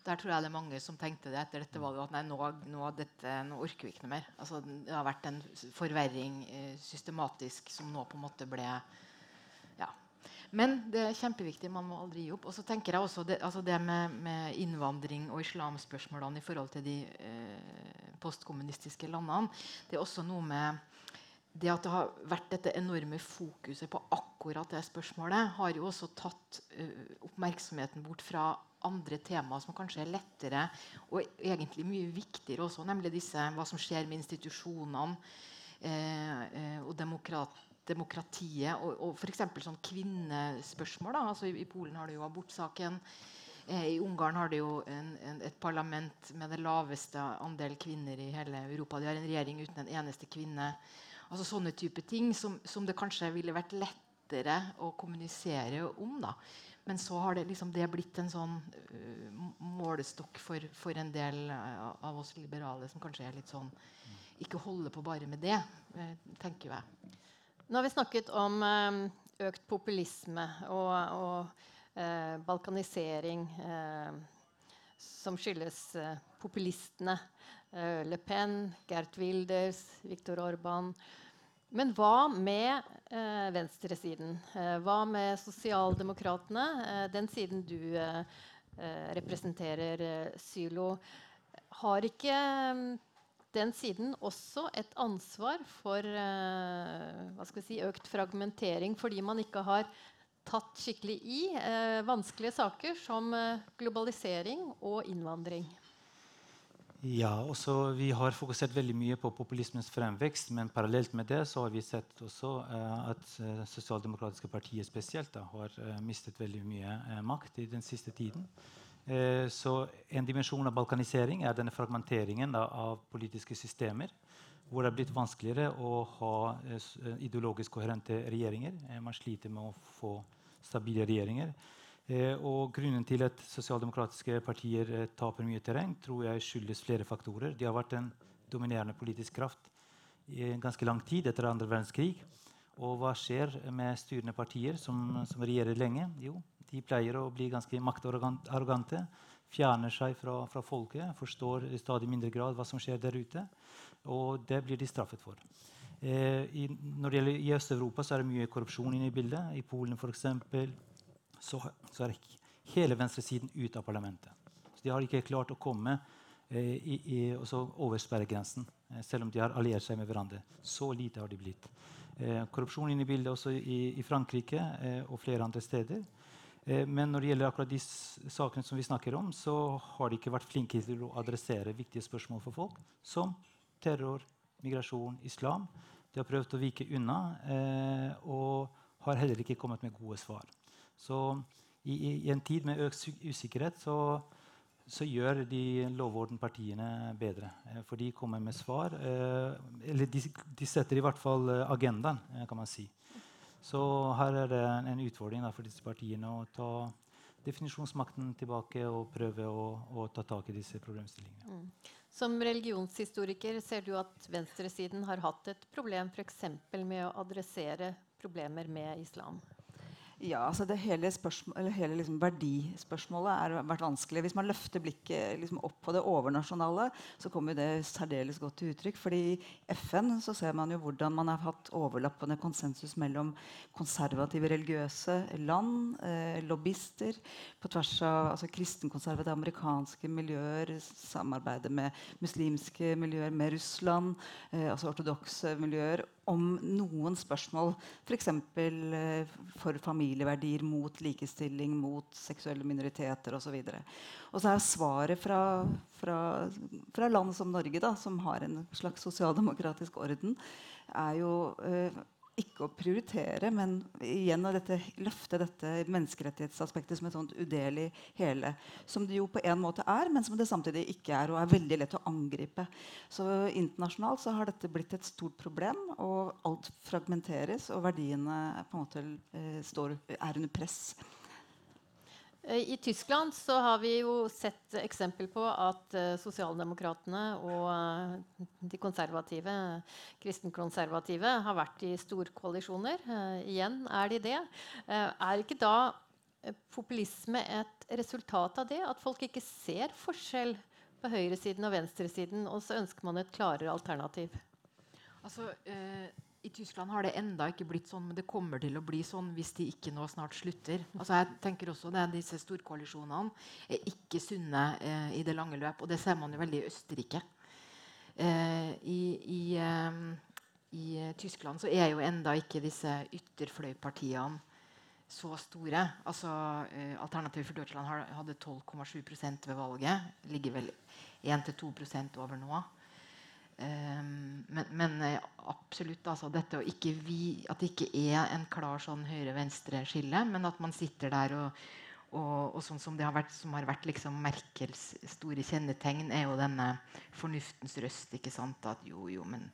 der tror jeg det er mange som tenkte det etter dette valget at nei, nå, nå, dette, nå orker vi ikke noe mer. Altså, det har vært en forverring eh, systematisk som nå på en måte ble men det er kjempeviktig. Man må aldri gi opp. Og så tenker jeg også det, altså det med, med, innvandring og islamspørsmålene i forhold til de eh, postkommunistiske landene. Det er også noe med det at det har vært dette enorme fokuset på akkurat det spørsmålet, har jo også tatt uh, oppmerksomheten bort fra andre temaer som kanskje er lettere og egentlig mye viktigere også, nemlig disse, hva som skjer med institusjonene eh, og demokrat, demokratiet og, og f.eks. sånn kvinnespørsmål. Da. Altså, i, i, Polen har du jo abortsaken. Eh, I Ungarn har de jo en, en, et parlament med det laveste andel kvinner i hele Europa. De har en regjering uten en eneste kvinne. Altså Sånne type ting som, som det kanskje ville vært lettere å kommunisere om. da. Men så har det, liksom, det blitt en sånn uh, målestokk for, for, en del uh, av oss liberale som kanskje er litt sånn Ikke holder på bare med det, uh, tenker jeg. Nå har vi snakket om eh, økt populisme og, og eh, balkanisering eh, som skyldes eh, populistene. Eh, Le Pen, Gert Wilders, Viktor Orban. Men hva med venstresiden? hva med sosialdemokratene? den siden du representerer, Sylo. Har ikke den siden også et ansvar for uh, si, økt fragmentering, fordi man ikke har tatt skikkelig i eh, vanskelige saker som uh, globalisering og innvandring. Ja, også Vi har fokusert veldig mye på populismens fremvekst, men parallelt med det så har vi sett også at sosialdemokratiske partier spesielt da, har mistet veldig mye makt i den siste tiden. Eh, så en dimensjon av balkanisering er denne fragmenteringen av politiske systemer. Hvor det er blitt vanskeligere å ha eh, eh ideologisk koherente regjeringer. Man sliter med å få stabile regjeringer. Og grunnen til at sosialdemokratiske partier taper mye terreng, tror jeg skyldes flere faktorer. De har vært en dominerende politisk kraft i ganske lang tid etter andre verdenskrig. Og hva skjer med styrende partier som, som regjerer lenge? Jo, de pleier å bli ganske maktarrogante. Fjerner seg fra, fra, folket, forstår i stadig mindre grad hva som skjer der ute. Og det blir de straffet for. Eh, i, når det gjelder I Øst-Europa så er det mye korrupsjon inne i bildet. I Polen for eksempel, så, så er hele venstresiden ute av parlamentet. Så de har ikke klart å komme eh, i, i, over sperregrensen, eh, selv om de har alliert seg med hverandre. Så lite har de blitt. Eh, korrupsjon inne i bildet også i, i Frankrike eh, og flere andre steder. Eh, men når det gjelder akkurat de sakene som vi snakker om, så har de ikke vært flinke til å adressere viktige spørsmål for folk, som terror, migrasjon, islam. De har prøvd å vike unna eh, og har heller ikke kommet med gode svar. Så i, i, en tid med økt usikkerhet så, så gjør de lovordenpartiene bedre. Eh, for de kommer med svar. Eh, eller de, de, setter i hvert fall eh, agendaen, kan man si. Så her er det en utfordring for disse partiene å ta definisjonsmakten tilbake og prøve å, å ta tak i disse problemstillingene. Mm. Som religionshistoriker ser du at venstresiden har hatt et problem f.eks. med å adressere problemer med islam? Ja, altså det Hele, hele liksom verdispørsmålet har vært vanskelig. Hvis man løfter blikket liksom opp på det overnasjonale, så kommer det særdeles godt til uttrykk. fordi I FN så ser man jo hvordan man har hatt overlappende konsensus mellom konservative religiøse land, eh, lobbyister, på tvers av altså kristenkonservative amerikanske miljøer, samarbeidet med muslimske miljøer, med Russland, eh, altså ortodokse miljøer om noen spørsmål, f.eks. For, eh, for familieverdier, mot likestilling, mot seksuelle minoriteter osv. Og, så er svaret fra, fra, fra, land som Norge, da, som har en slags sosialdemokratisk orden, er jo eh, ikke å prioritere, men igjen å løfte dette menneskerettighetsaspektet som et sånt udelelig hele. Som det jo på en måte er, men som det samtidig ikke er, og er veldig lett å angripe. Så internasjonalt så har dette blitt et stort problem, og alt fragmenteres, og verdiene på en måte eh, står, er under press. Eh, I Tyskland så har vi jo sett eksempel på at uh, sosialdemokratene og uh, de konservative, kristenkonservative har vært i storkoalisjoner. Igjen er de det. er ikke da populisme et resultat av det? At folk ikke ser forskjell på høyresiden og venstresiden, og så ønsker man et klarere alternativ? Altså, i Tyskland har det enda ikke blitt sånn, men det kommer til å bli sånn hvis de ikke nå snart slutter. Altså jeg tenker også det, Disse storkoalisjonene er ikke sunne eh, i det lange løp. Og det ser man jo veldig i Østerrike. Eh, i, i, eh, i, Tyskland så er jo enda ikke disse ytterfløypartiene så store. Altså, eh, Alternativ for Deutschland hadde 12,7% ved valget. Ligger vel 1-2% over nå. Um, men, men, eh, absolutt altså, dette å ikke vi, at det ikke er en klar sånn høyre-venstre-skille, men at man sitter der og, og, og sånn som det har vært, som har vært liksom Merkels store kjennetegn, er jo denne fornuftens røst. ikke sant, At jo, jo, men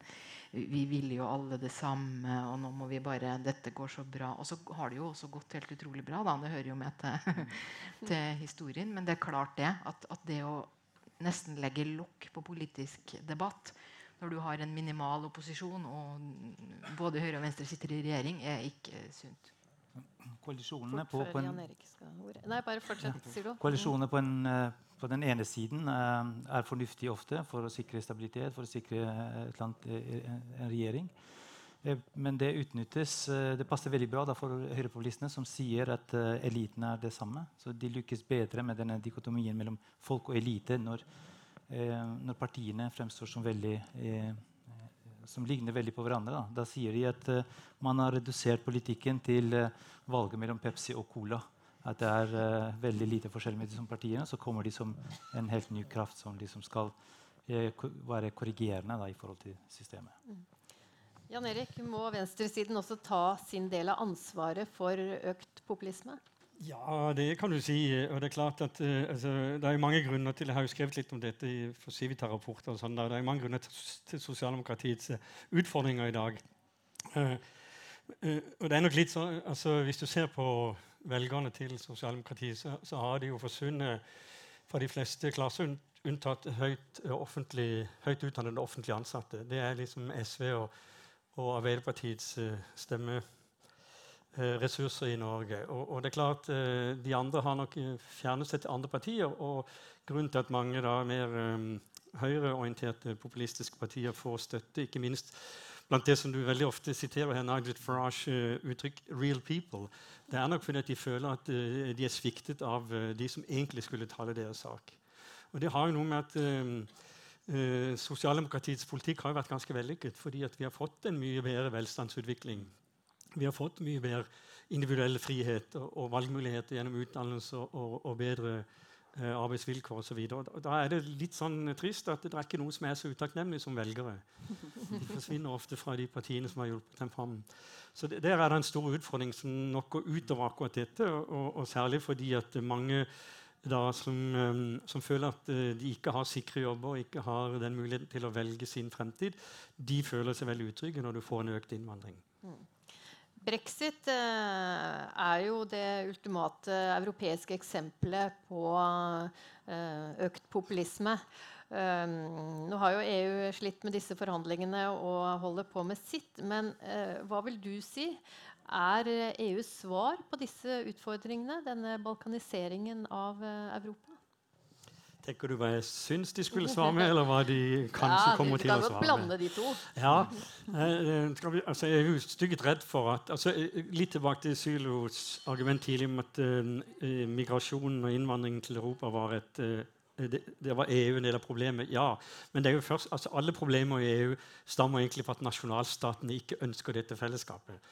vi vil jo alle det samme, og nå må vi bare Dette går så bra. Og så har det jo også gått helt utrolig bra. da, Det hører jo med til, <laughs> til historien. Men det er klart det. At, at det å nesten legge lokk på politisk debatt når du har en minimal opposisjon og både Høyre og Venstre sitter i regjering, er ikke sunt. Koalisjonene på, på, en, Nei, bare fortsett, sier du. Koalisjoner på, en, eh, på den ene siden uh, er fornuftige ofte for å sikre stabilitet, for å sikre et land, en regjering. Men det utnyttes. Det passer veldig bra for høyrepopulistene, som sier at eliten er det samme. Så de lykkes bedre med denne dikotomien mellom folk og elite når Eh, når partiene fremstår som veldig eh, som ligner veldig på hverandre. Da, da sier de at uh, man har redusert politikken til valget mellom Pepsi og Cola. At det er veldig lite forskjell med de partiene. Så kommer de som en helt ny kraft som liksom skal være korrigerende da, i forhold til systemet. Mm. Jan Erik, må venstresiden også ta sin del av ansvaret for økt populisme? Ja, det kan du si. Og det er klart at uh, altså, det er mange grunner til Jeg har jo skrevet litt om dette i Civita-rapporter. og sånn, Det er mange grunner til, til sosialdemokratiets uh, utfordringer i dag. Uh, og det er nok litt sånn, altså, Hvis du ser på velgerne til sosialdemokratiet, så, så, har de jo forsvunnet fra de fleste klasser, unntatt høyt, offentlig, høyt utdannede offentlig ansatte. Det er liksom SV og, og Arbeiderpartiets stemme Eh, ressurser i Norge. Og, og, det er klart eh, De andre har nok eh, fjernet seg til andre partier. Og grunnen til at mange da, mer um, høyreorienterte populistiske partier får støtte, ikke minst blant det som du veldig ofte siterer her, Nigel Farage uttrykk 'real people', det er nok fordi at de føler at uh, de er sviktet av uh, de som egentlig skulle tale deres sak. Og det har jo noe med at uh, Sosialdemokratiets politikk har jo vært ganske vellykket fordi at vi har fått en mye bedre velstandsutvikling vi har fått mye bedre individuell frihet og, og valgmuligheter gjennom utdannelse og, og, og bedre eh, arbeidsvilkår osv. Da er det litt sånn trist at det er ikke noe som er så utakknemlig som velgere. De forsvinner ofte fra de partiene som har hjulpet dem fram. Så det, Der er det en stor utfordring som nok går utover akkurat dette, og, særlig fordi at mange da, som, um, som, føler at uh, de ikke har sikre jobber og ikke har den muligheten til å velge sin fremtid, de føler seg veldig utrygge når du får en økt innvandring. Mm. Brexit eh, er jo det ultimate europeiske eksempelet på eh, økt populisme. Um, nå har jo EU slitt med disse forhandlingene og holder på med sitt. Men hva vil du si er EUs svar på disse utfordringene, denne balkaniseringen av Europa? Tenker du hva jeg syns de skulle svare med, eller hva de kanskje ja, kommer til å svare med? Blande de to. Ja, eh, vi, altså, Jeg er jo stygget redd for at altså, Litt tilbake til Sylos argument tidlig om at uh, migrasjonen og innvandringen til Europa var et uh, det, det, var EU en del av problemet. Ja, men det er jo først, altså, alle problemer i EU stammer egentlig fra at nasjonalstatene ikke ønsker dette fellesskapet.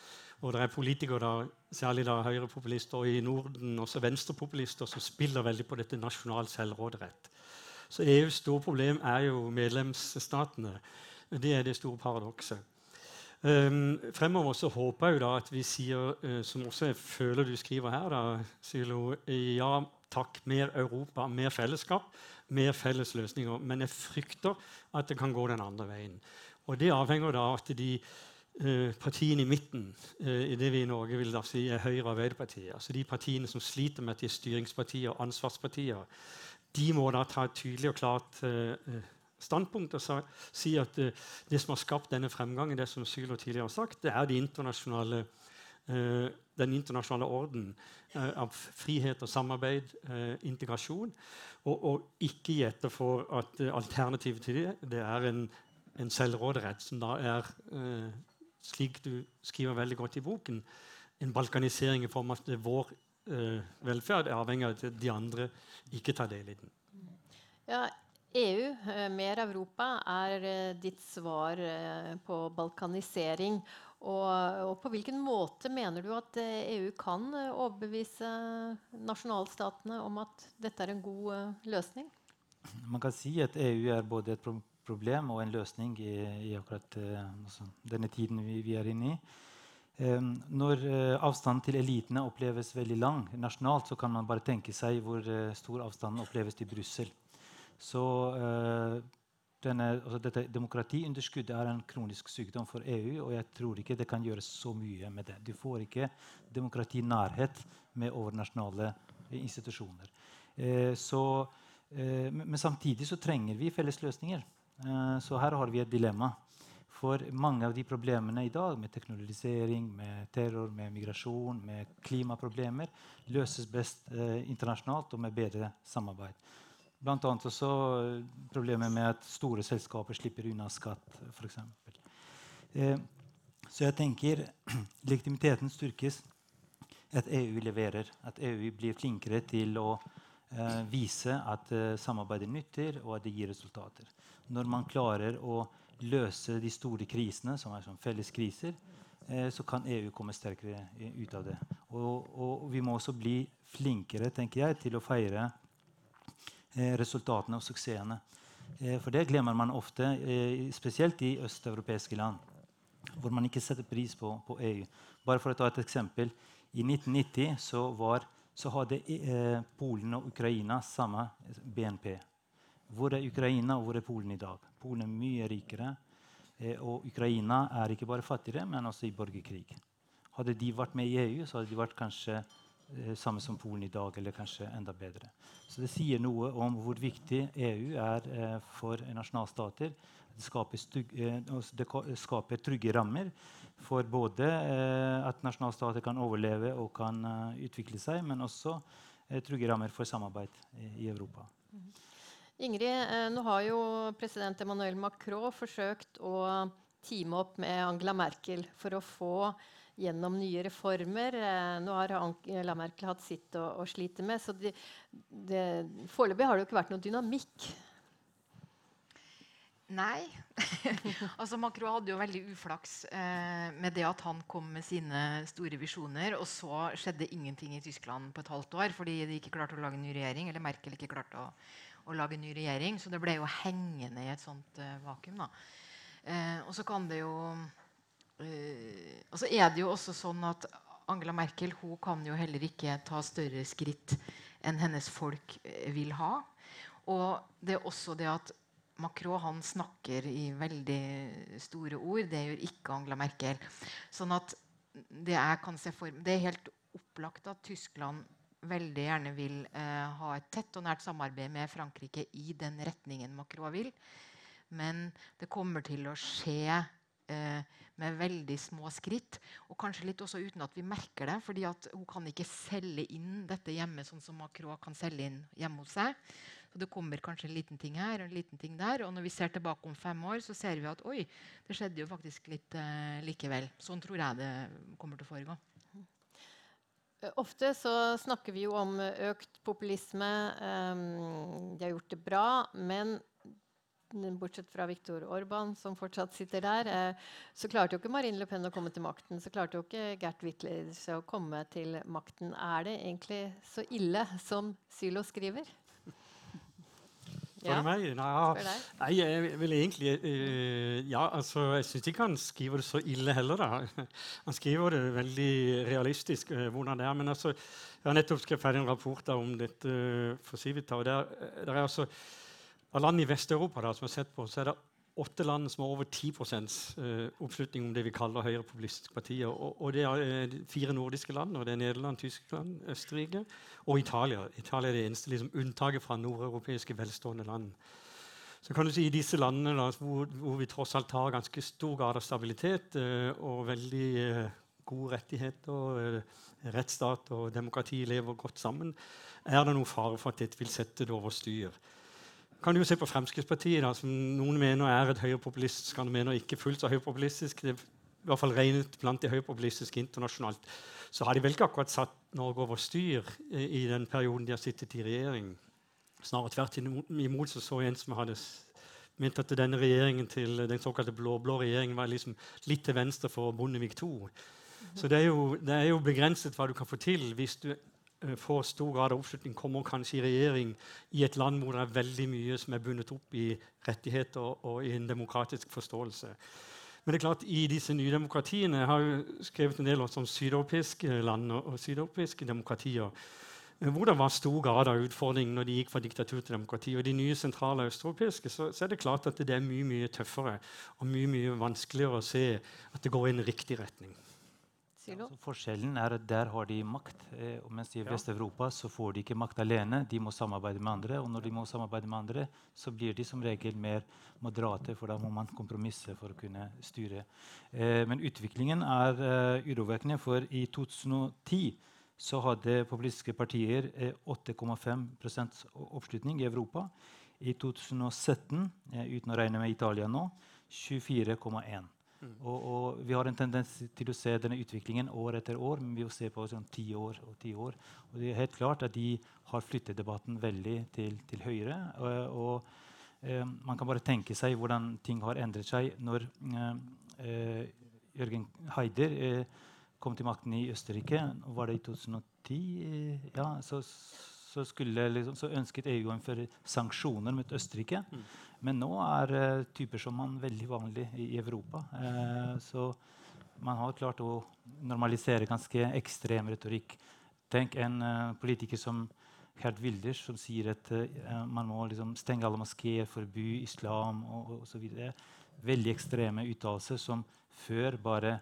Og det er politikere, da, særlig da høyrepopulister i Norden, også venstrepopulister, som spiller veldig på dette nasjonal selvråderett. Så EUs store problem er jo medlemsstatene. Det er det store paradokset. Um, fremover så håper jeg da at vi sier, uh, som også jeg føler du skriver her, da, Sylo, ja takk, mer Europa, mer fellesskap, mer felles løsninger. Men jeg frykter at det kan gå den andre veien. Og det avhenger da at de partiene i midten, eh, i det vi i Norge vil da si er Høyre og Arbeiderpartiet, altså de partiene som sliter med at de er styringspartier og ansvarspartier, de må da ta et tydelig og klart eh, standpunkt og si at det som har skapt denne fremgangen, det som Sylo tidligere har sagt, det er de internasjonale, den internasjonale orden av frihet og samarbeid, integrasjon, og, og ikke gi etter for at alternativet til det, det er en, en selvråderett som da er slik du skriver veldig godt i boken, en balkanisering i form av at vår eh, velferd er avhengig av at de andre ikke tar del i den. Ja, EU, eh, mer Europa, er eh, ditt svar eh, på balkanisering. Og, og, på hvilken måte mener du at EU kan overbevise nasjonalstatene om at dette er en god løsning? Man kan si at EU er både et problem og en løsning i, i akkurat altså, denne tiden vi, vi, er inne i. Um, når uh, avstanden til elitene oppleves veldig lang nasjonalt, så kan man bare tenke seg hvor uh, stor avstanden oppleves til Brussel. Så uh, denne, altså dette demokratiunderskuddet er en kronisk sykdom for EU, og jeg tror ikke det kan gjøres så mye med det. Du får ikke demokratinærhet med overnasjonale institusjoner. så, men samtidig så trenger vi felles løsninger. Eh, så her har vi et dilemma. For mange av de problemene i dag, med teknologisering, med terror, med migrasjon, med klimaproblemer, løses best eh, internasjonalt og med bedre samarbeid. Blant annet også eh, problemet med at store selskaper slipper unna skatt, f.eks. Eh, så jeg tenker <clears throat> legitimiteten styrkes at EU leverer. At EU blir flinkere til å eh, vise at eh, samarbeidet nytter, og at det gir resultater når man klarer å løse de store krisene, som er sånn felles kriser, eh, så kan EU komme sterkere ut av det. Og, og, vi må også bli flinkere tenker jeg, til å feire eh, resultatene og suksessene. Eh, for det glemmer man ofte, eh, spesielt i østeuropeiske land, hvor man ikke setter pris på, på, EU. Bare for å ta et eksempel. I 1990 så, var, så hadde eh, Polen og Ukraina samme BNP. Hvor er Ukraina og hvor er Polen i dag? Polen er mye rikere. Eh, og Ukraina er ikke bare fattigere, men også i borgerkrig. Hadde de vært med i EU, så hadde de vært kanskje eh, samme som Polen i dag, eller kanskje enda bedre. Så det sier noe om hvor viktig EU er eh, for nasjonalstater. Det skaper, altså det skaper, trygge rammer for både at nasjonalstater kan overleve og kan utvikle seg, men også trygge rammer for samarbeid i Europa. Ingrid, nå har jo president Emmanuel Macron forsøkt å teame opp med Angela Merkel for å få gjennom nye reformer. Eh, nå har Angela Merkel hatt sitt å, å slite med. Så de, de, foreløpig har det jo ikke vært noen dynamikk. Nei. <laughs> altså Macron hadde jo veldig uflaks eh, med det at han kom med sine store visjoner, og så skjedde ingenting i Tyskland på et halvt år fordi de ikke klarte å lage en ny regjering. Eller Merkel ikke klarte å, å lage en ny regjering. Så det ble jo hengende i et sånt uh, vakuum. da. Uh, og så kan det jo uh, Og så er det jo også sånn at Angela Merkel hun kan jo heller ikke ta større skritt enn hennes folk vil ha. Og det er også det at Macron han snakker i veldig store ord. Det gjør ikke Angela Merkel. Sånn at det, for, det er helt opplagt at Tyskland veldig gjerne vil eh, ha et tett og nært samarbeid med Frankrike i den retningen Macron vil. Men det kommer til å skje eh, med veldig små skritt. Og kanskje litt også uten at vi merker det. fordi hun kan ikke selge inn dette hjemme sånn som Macron kan selge inn hjemme hos seg. Så det kommer kanskje en liten ting her og en liten ting der. Og når vi ser tilbake om fem år, så ser vi at oi, det skjedde jo faktisk litt eh, likevel. Sånn tror jeg det kommer til å foregå. Ofte så snakker vi jo om økt populisme. Um, de har gjort det bra. Men bortsett fra Viktor Orban, som fortsatt sitter der, eh, så klarte jo ikke Marine Le Pen å komme til makten. Så klarte jo ikke Gert Witlers å komme til makten. Er det egentlig så ille som Sylo skriver? Spør du meg? Nei, nei, jeg vil egentlig uh, Ja, altså, jeg syns ikke han skriver det så ille heller, da. Han skriver det veldig realistisk uh, hvordan det er. Men altså, jeg har nettopp skrevet ferdig en rapport om dette uh, for Civita. og der, der er altså av land i Vest-Europa som har sett på, så er det åtte land som har over 10 uh, oppslutning om det vi kaller høyrepopulistiske partier. Og, og, det er uh, fire nordiske land. og det er Nederland, Tyskland, Østerrike og Italia. Italia er det eneste liksom, unntaket fra nordeuropeiske velstående land. Så kan du si I disse landene da, hvor, hvor, vi tross alt har ganske stor grad av stabilitet eh, og veldig eh, gode rettigheter, rettsstat og demokrati lever godt sammen, er det noen fare for at dette vil sette det over styr kan du se på Fremskrittspartiet, da, som noen mener er et høyrepopulistisk, andre mener ikke fullt så høyrepopulistisk. Det er i hvert fall regnet blant de høyrepopulistiske internasjonalt. Så har de vel ikke akkurat satt Norge over styr i den perioden de har sittet i regjering. Snarere tvert imot så, så en som hadde ment at denne regjeringen til den såkalte blå-blå regjeringen var liksom litt til venstre for Bondevik II. Så det er, jo, det er jo begrenset hva du kan få til hvis du får stor grad av oppslutning, kommer kanskje i regjering i et land hvor det er veldig mye som er bundet opp i rettigheter og i en demokratisk forståelse. Men det er klart, i disse nye demokratiene Jeg har jo skrevet en del om sydeuropeiske land og sydeuropeiske demokratier eh, hvor det var stor grad av utfordring når de gikk fra diktatur til demokrati. Og de nye sentrale østeuropeiske så, så, er det klart at det er mye mye tøffere og mye mye vanskeligere å se at det går i en riktig retning. Ja, forskjellen er at der har de makt, eh, mens i. Vest-Europa så får de ikke makt alene. De må samarbeide med andre, og når de må samarbeide med andre, så blir de som regel mer moderate, for da må man kompromisse for å kunne styre. Eh, men utviklingen er eh, urovekkende, for i 2010 så hadde populistiske partier 8,5 eh, oppslutning i Europa. I 2017, eh, uten å regne med Italia nå, 24,1. Og, og, vi har en tendens til å se denne utviklingen år etter år, men vi vil se på sånn ti år og ti år. Og det er helt klart at de har flyttet debatten veldig til, til høyre. Og, og eh, man kan bare tenke seg hvordan ting har endret seg når eh, Jørgen Heider eh, kom til makten i Østerrike. Var det i 2010? Eh, ja, så, så, liksom, så, ønsket EU å innføre sanksjoner mot Østerrike. Mm. Men nå er uh, typer som man veldig vanlig i, i Europa. Uh, så man har klart å normalisere ganske ekstrem retorikk. Tenk en uh, politiker som Gerd Wilders, som sier at man må liksom stenge alle moskeer, forby islam og osv. Veldig ekstreme uttalelser som før bare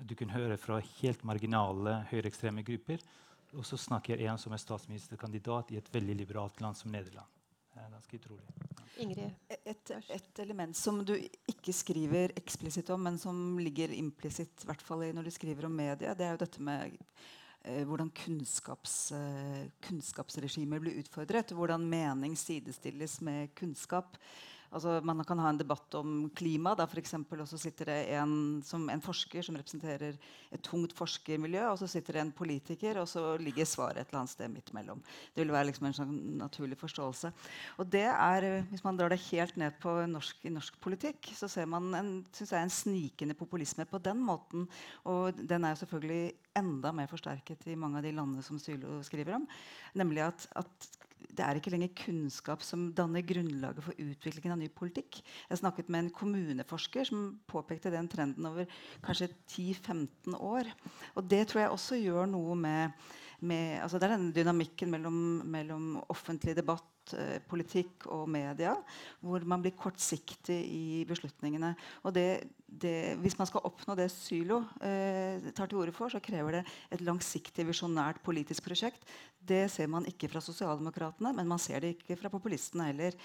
du kunne høre fra helt marginale høyreekstreme grupper. Og så snakker en som er statsministerkandidat i et veldig liberalt land som Nederland. Det er ganske utrolig. Ingrid. Et, et, element som du ikke skriver eksplisitt om, men som ligger implisitt når du skriver om media, det er jo dette med eh, hvordan kunnskaps, eh, kunnskapsregimer blir utfordret. Hvordan mening sidestilles med kunnskap. Altså, man kan ha en debatt om klima. Da for eksempel, og så sitter det en, som, en, forsker som representerer et tungt forskermiljø, og så sitter det en politiker, og så ligger svaret et eller annet sted midt mellom. Det vil være liksom en sånn naturlig forståelse. Og det er, Hvis man drar det helt ned på norsk, i norsk politikk, så ser man en, jeg, en snikende populisme på den måten. Og den er jo selvfølgelig enda mer forsterket i mange av de landene som Sylo skriver om. Nemlig at, at det er ikke lenger kunnskap som danner grunnlaget for utviklingen av ny politikk. Jeg snakket med en kommuneforsker som påpekte den trenden over kanskje 10-15 år. Og det tror jeg også gjør noe med, med altså Det er denne dynamikken mellom, mellom offentlig debatt Eh, politikk og media, hvor man blir kortsiktig i beslutningene. Og det, det, hvis man skal oppnå det Sylo eh, tar til orde for, så krever det et langsiktig, visjonært politisk prosjekt. Det ser man ikke fra sosialdemokratene, men man ser det ikke fra populistene heller.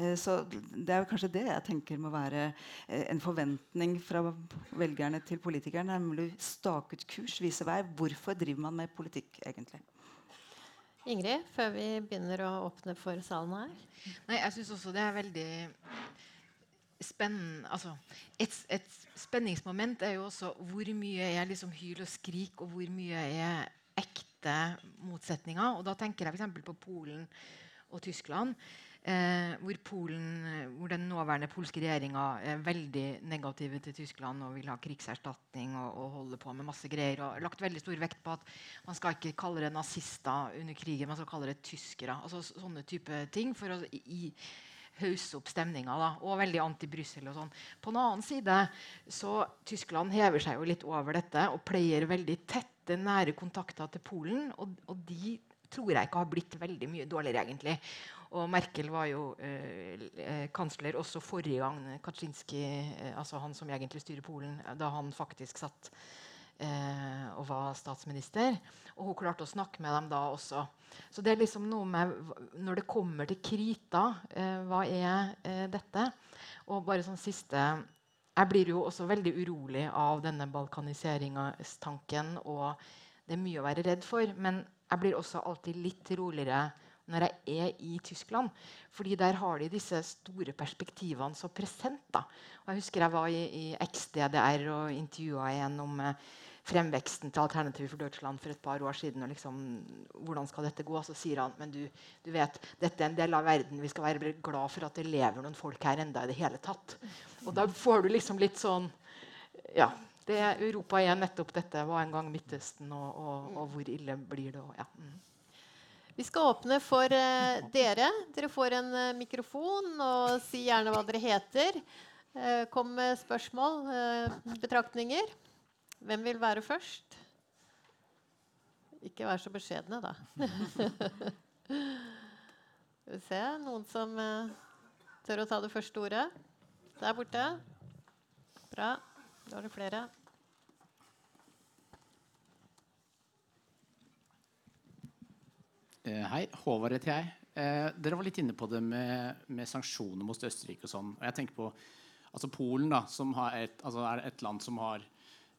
Eh, så det er kanskje det jeg tenker må være eh, en forventning fra velgerne til politikerne. Nemlig staket kurs, vise vei. Hvorfor driver man med politikk, egentlig? Ingrid, før vi begynner å åpne for salen her? Nei, jeg syns også det er veldig spennende altså, et, et, spenningsmoment er jo også hvor mye er liksom hyl og skrik, og hvor mye er ekte motsetninger. Og da tenker jeg f.eks. på Polen og Tyskland. Eh, hvor, Polen, hvor, den nåværende polske regjeringa er veldig negative til Tyskland og vil ha krigserstatning og, og holde på med masse greier. og lagt veldig stor vekt på at man skal ikke kalle det nazister under krigen, man skal kalle det tyskere. altså Sånne type ting for å i, hausse opp stemninga. Og veldig anti-Brussel. og sånn. På den annen side så Tyskland hever seg jo litt over dette og pleier veldig tette, nære kontakter til Polen. Og, og de tror jeg ikke har blitt veldig mye dårligere, egentlig. Og Merkel var jo eh, eh, kansler også forrige gang Kaczynski, eh, altså han som egentlig styrer Polen, da han faktisk satt eh, og var statsminister. Og hun klarte å snakke med dem da også. Så det er liksom noe med Når det kommer til krita, eh, hva er eh, dette? Og bare sånn siste Jeg blir jo også veldig urolig av denne balkaniseringstanken. Og det er mye å være redd for. Men jeg blir også alltid litt roligere når jeg er i Tyskland. Fordi der har de disse store perspektivene så present. da. Og jeg husker jeg var i, i XDDR og intervjua en om eh, fremveksten til Alternativ for Deutschland for et par år siden. og liksom, hvordan skal dette gå? Så sier han men du, du vet, dette er en del av verden. Vi skal være glad for at det lever noen folk her enda i det hele tatt. Og da får du liksom litt sånn ja, det, Europa er nettopp dette. Var en gang Midtøsten, og, og, og hvor ille blir det? Og, ja. Vi skal åpne for eh, dere. Dere får en eh, mikrofon, og si gjerne hva dere heter. Eh, kom med spørsmål, eh, betraktninger. Hvem vil være først? Ikke vær så beskjedne, da. <laughs> Skal vi se Noen som eh, tør å ta det første ordet? Der borte. Bra. Da er det flere. Hei, Håvard heter jeg. Eh, dere var litt inne på det med, med sanksjoner mot Østerrike og sånn. Og jeg tenker på altså Polen, da, som et, altså er et land som har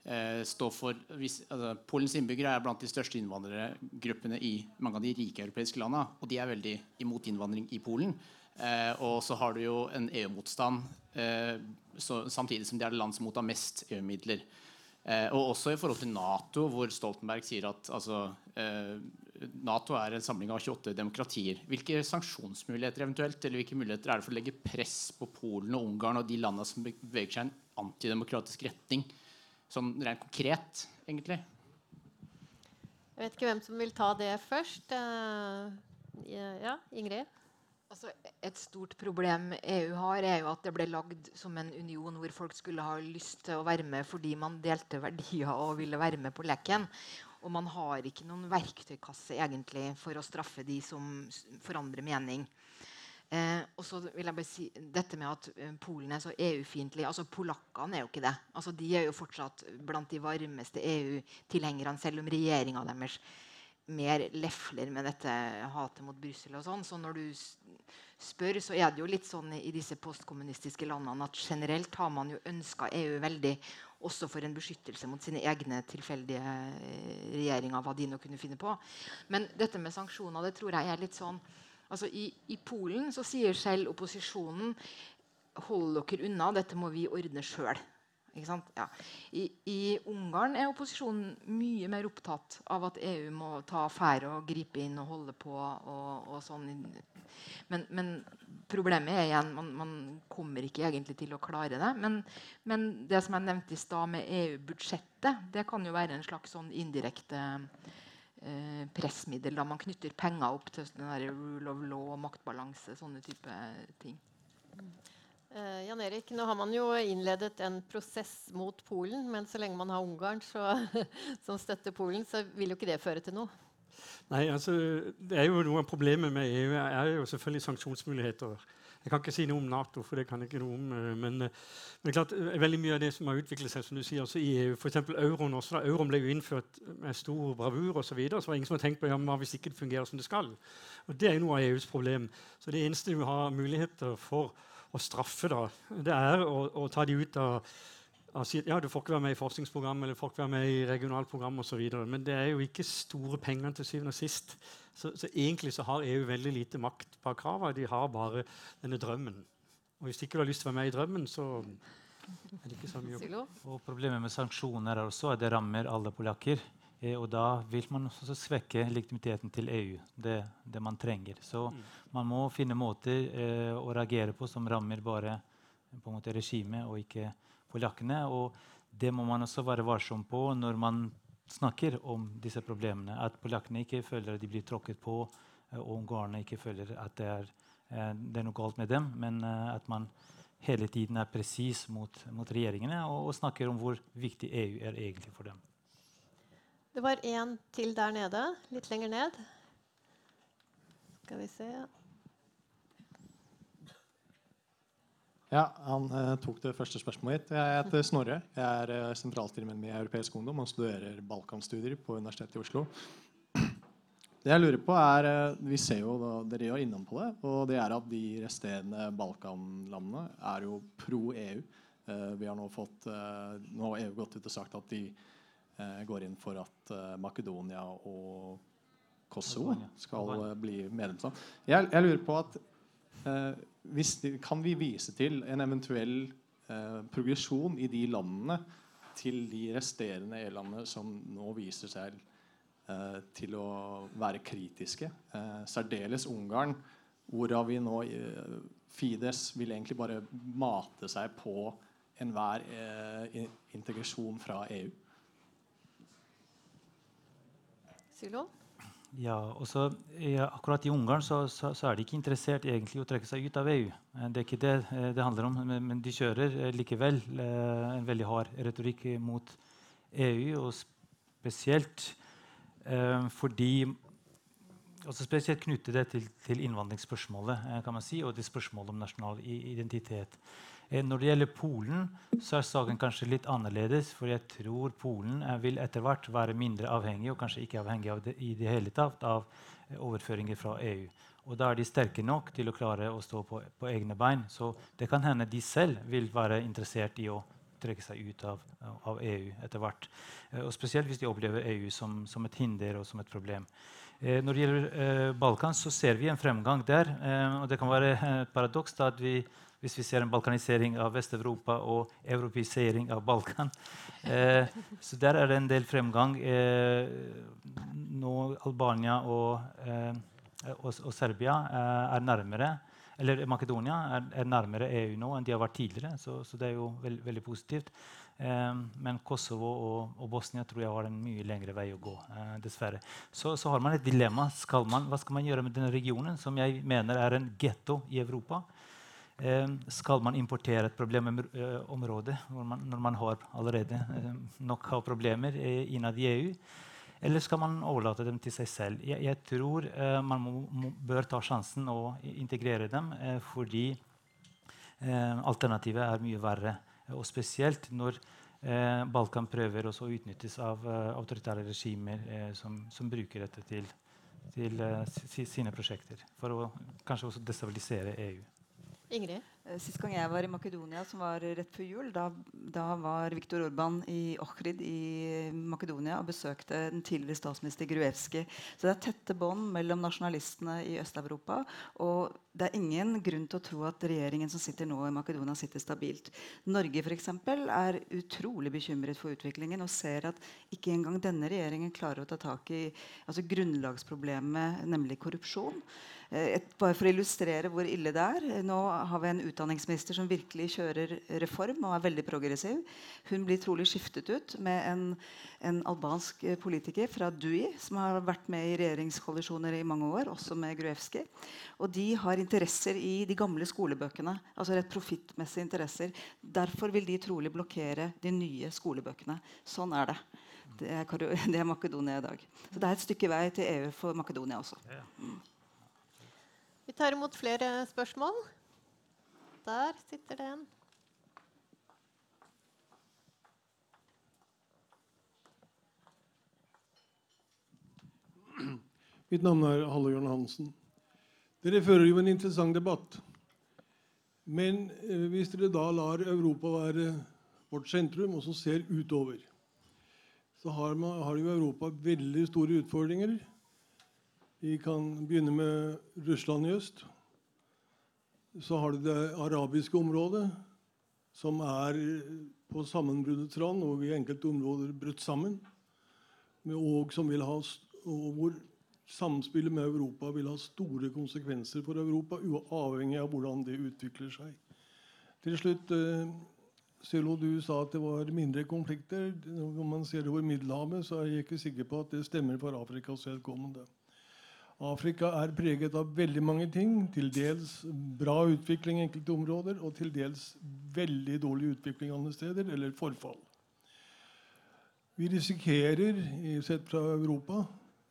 eh, står for hvis, altså, Polens innbyggere er blant de største innvandrergruppene i mange av de rike europeiske landene. Og de er veldig imot innvandring i Polen. Eh, og så har du jo en EU-motstand eh, samtidig som de er det land som mottar mest EU-midler. Eh, og også i forhold til Nato, hvor Stoltenberg sier at altså, Nato er en samling av 28 demokratier. Hvilke sanksjonsmuligheter eventuelt, eller hvilke muligheter er det for å legge press på Polen og Ungarn og de landene som beveger seg i en antidemokratisk retning? Sånn rent konkret, egentlig. Jeg vet ikke hvem som vil ta det først. Eh, ja, Ingrid? Altså, et stort problem EU har, er jo at det ble lagd som en union hvor folk skulle ha lyst til å være med fordi man delte verdier og ville være med på leken. Og man har ikke noen verktøykasse egentlig for å straffe de som forandrer mening. Eh, og så vil jeg bare si dette med at eh, Polen er så EU-fiendtlig. altså Polakkene er jo ikke det. altså De er jo fortsatt blant de varmeste EU-tilhengerne, selv om regjeringa deres mer lefler med dette hatet mot Brussel og sånn. Så når du spør, så er det jo litt sånn i disse postkommunistiske landene at generelt har man jo ønska EU veldig også for en beskyttelse mot sine egne tilfeldige eh, regjeringer. hva de nå kunne finne på. Men dette med sanksjoner det tror jeg er litt sånn altså i, I Polen så sier selv opposisjonen hold dere unna, dette må vi ordne sjøl. Ja. I, I, Ungarn er opposisjonen mye mer opptatt av at EU må ta affære og gripe inn og holde på. Og, og sånn. Men, men, problemet er igjen man, man kommer ikke egentlig til å klare det. Men, men det som jeg nevnte i stad med EU-budsjettet, det kan jo være en slags sånn indirekte eh, pressmiddel. Da man knytter penger opp til rule of law maktbalanse. Sånne type ting. Uh, Jan Erik, nå har man jo innledet en prosess mot Polen, men så lenge man har Ungarn så, <laughs> som støtter Polen, så vil jo ikke det føre til noe. Nei, altså, det er jo Noe av problemet med EU er jo selvfølgelig sanksjonsmuligheter. Jeg kan ikke si noe om Nato, for det kan jeg ikke noe om. Eh, men, eh, men klart, veldig mye av det som har utviklet seg som du sier, også i EU, f.eks. euroen også, da, euroen ble jo innført med stor bravur osv. Så, videre, så var det ingen som har tenkt på ja, hva hvis ikke det fungerer som det skal. Og Det er jo noe av EUs problem. Så det eneste du har muligheter for å straffe, da, det er å, å ta de ut av, av si, ja, Du får ikke være med i forskningsprogram eller får ikke være med i regionalt program osv. Men det er jo ikke store pengene til syvende og sist. Så, så, egentlig så har EU veldig lite makt bak kravene. De har bare denne drømmen. Og hvis ikke du har lyst til å være med i drømmen, så er det ikke så mye Og Problemet med sanksjoner er også at det rammer alle polakker. Eh, og da vil man også svekke legitimiteten til EU. Det, det man trenger. Så mm. man må finne måter eh, å reagere på som rammer bare på en måte regimet og ikke polakkene. Og det må man også være varsom på når man snakker om disse problemene. At polakkene ikke føler at de blir tråkket på, eh, og ungarerne ikke føler at det er, eh, det er, noe galt med dem. Men eh, at man hele tiden er presis mot, mot regjeringene og, og snakker om hvor viktig EU er egentlig for dem. Det var en til der nede, litt lenger ned. Skal vi se Ja, Han eh, tok det første spørsmålet mitt. Jeg heter Snorre. Jeg er eh, sentralstyremedlem i Europeisk Ungdom og studerer balkanstudier på Universitetet i Oslo. Det jeg lurer på er, eh, Vi ser jo, da, dere gjør innom på det, og det er at de resterende Balkanlandene er jo pro EU. Eh, vi har nå fått, eh, nå har EU gått ut og sagt at de går inn for at eh, Makedonia og Kosovo skal eh, bli medlemsland. Jeg, jeg, lurer på at hvis, Kan vi vise til en eventuell progresjon i de landene til de resterende EU-landene som nå viser seg eh, til å være kritiske. Eh, særdeles Ungarn, hvorav vi nå eh, Fides vil egentlig bare mate seg på enhver integrasjon fra EU. Silo? Ja, også, ja, akkurat I Ungarn så, så, så, er de ikke interessert egentlig i å trekke seg ut av EU. Eh, det er ikke det eh, det handler om, men, de kjører eh, likevel en veldig hard retorikk mot EU. Og spesielt eh, fordi også Spesielt knytte det til, til innvandringsspørsmålet kan man si, og det spørsmålet om nasjonal identitet. Eh, når det gjelder Polen, så er saken kanskje litt annerledes. For jeg tror Polen eh, vil etter hvert være mindre avhengig og kanskje ikke avhengig av det i det hele tatt av eh, overføringer fra EU. Og da er de sterke nok til å klare å stå på, på egne bein. Så det kan hende de selv vil være interessert i å trekke seg ut av, av EU etter hvert. Og spesielt hvis de opplever EU som, som, et hinder og som et problem. Når det gjelder eh, Balkan, så ser vi en fremgang der. Og det kan være et paradoks at vi hvis vi ser en balkanisering av Vest-Europa og europeisering av Balkan. <laughs> Eh, så der er det en del fremgang. Eh, nå Albania og, eh, og, og Serbia eh, er nærmere eller Makedonia er, er, nærmere EU nå enn de har vært tidligere. Så, så det er jo veld, veldig positivt. Eh, men Kosovo og, og, Bosnia tror jeg har en mye lengre vei å gå. Eh, dessverre. Så, så, har man et dilemma. Skal man, hva skal man gjøre med denne regionen, som jeg mener er en getto i Europa? Eh, skal man importere et problemområde når man har allerede eh, nok av problemer innad i EU? Eller skal man overlate dem til seg selv? Jeg, jeg tror eh, man må, bør ta sjansen og integrere dem, fordi alternativet er mye verre. Og spesielt når eh, Balkan prøver å utnyttes av eh, autoritære regimer eh, som, som, bruker dette til, til eh, sine prosjekter. For å kanskje også destabilisere EU. Ingrid? Eh, sist gang jeg var i Makedonia, som var rett før jul, da, da var Viktor Orban i Ohrid i Makedonia og besøkte den tidligere statsminister Gruevski. Så det er tette bånd mellom nasjonalistene i Øst-Europa. Og det er ingen grunn til å tro at regjeringen som sitter nå i Makedonia, sitter stabilt. Norge for eksempel, er utrolig bekymret for utviklingen og ser at ikke engang denne regjeringen klarer å ta tak i altså grunnlagsproblemet, nemlig korrupsjon. Eh, et, bare for å illustrere hvor ille det er. Nå har vi en utdanningsminister som virkelig kjører reform og er veldig progressiv. Hun blir trolig skiftet ut med en, en albansk politiker fra DUI, som har vært med i regjeringskollisjoner i mange år, også med Gruevski. Og de har interesser i de gamle skolebøkene. altså rett profittmessige interesser. Derfor vil de trolig blokkere de nye skolebøkene. Sånn er det. Det er, <laughs> det er Makedonia i dag. Så det er et stykke vei til EU for Makedonia også. Mm. Vi tar imot flere spørsmål. Der sitter det en. Mitt navn er Halle Jørn Hansen. Dere fører jo en interessant debatt. Men eh, hvis dere da lar Europa være vårt sentrum, og så ser utover, så har, man, har jo Europa veldig store utfordringer vi kan begynne med Russland i øst. Så har du det arabiske området, som er på sammenbruddets rand og i enkelte områder brutt sammen. Og, ha, og hvor samspillet med Europa vil ha store konsekvenser for Europa, uavhengig av hvordan det utvikler seg. Til slutt Sylo, du sa at det var mindre konflikter. Når man ser over Middelhavet, så er jeg ikke sikker på at det stemmer for Afrikas vedkommende. Afrika er preget av veldig mange ting. Til dels bra utvikling i enkelte områder, og til dels veldig dårlig utvikling andre steder, eller forfall. Vi risikerer, sett fra Europa,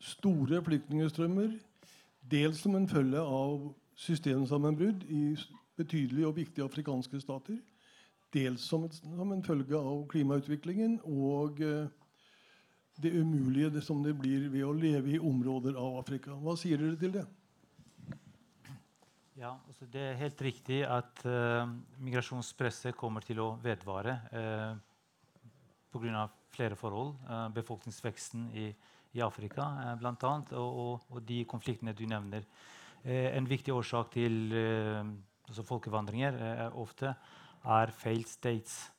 store flyktningstrømmer. Dels som en følge av systemsammenbrudd i betydelige og viktige afrikanske stater. Dels som, en følge av klimautviklingen og eh, det umulige det som det blir ved å leve i områder av Afrika. Hva sier dere til det? Ja, altså Det er helt riktig at uh, migrasjonspresset kommer til å vedvare uh, eh, pga. flere forhold. Uh, befolkningsveksten i, i Afrika uh, bl.a. Og, og, og, de konfliktene du nevner. En viktig årsak til altså folkevandringer ofte er failed states.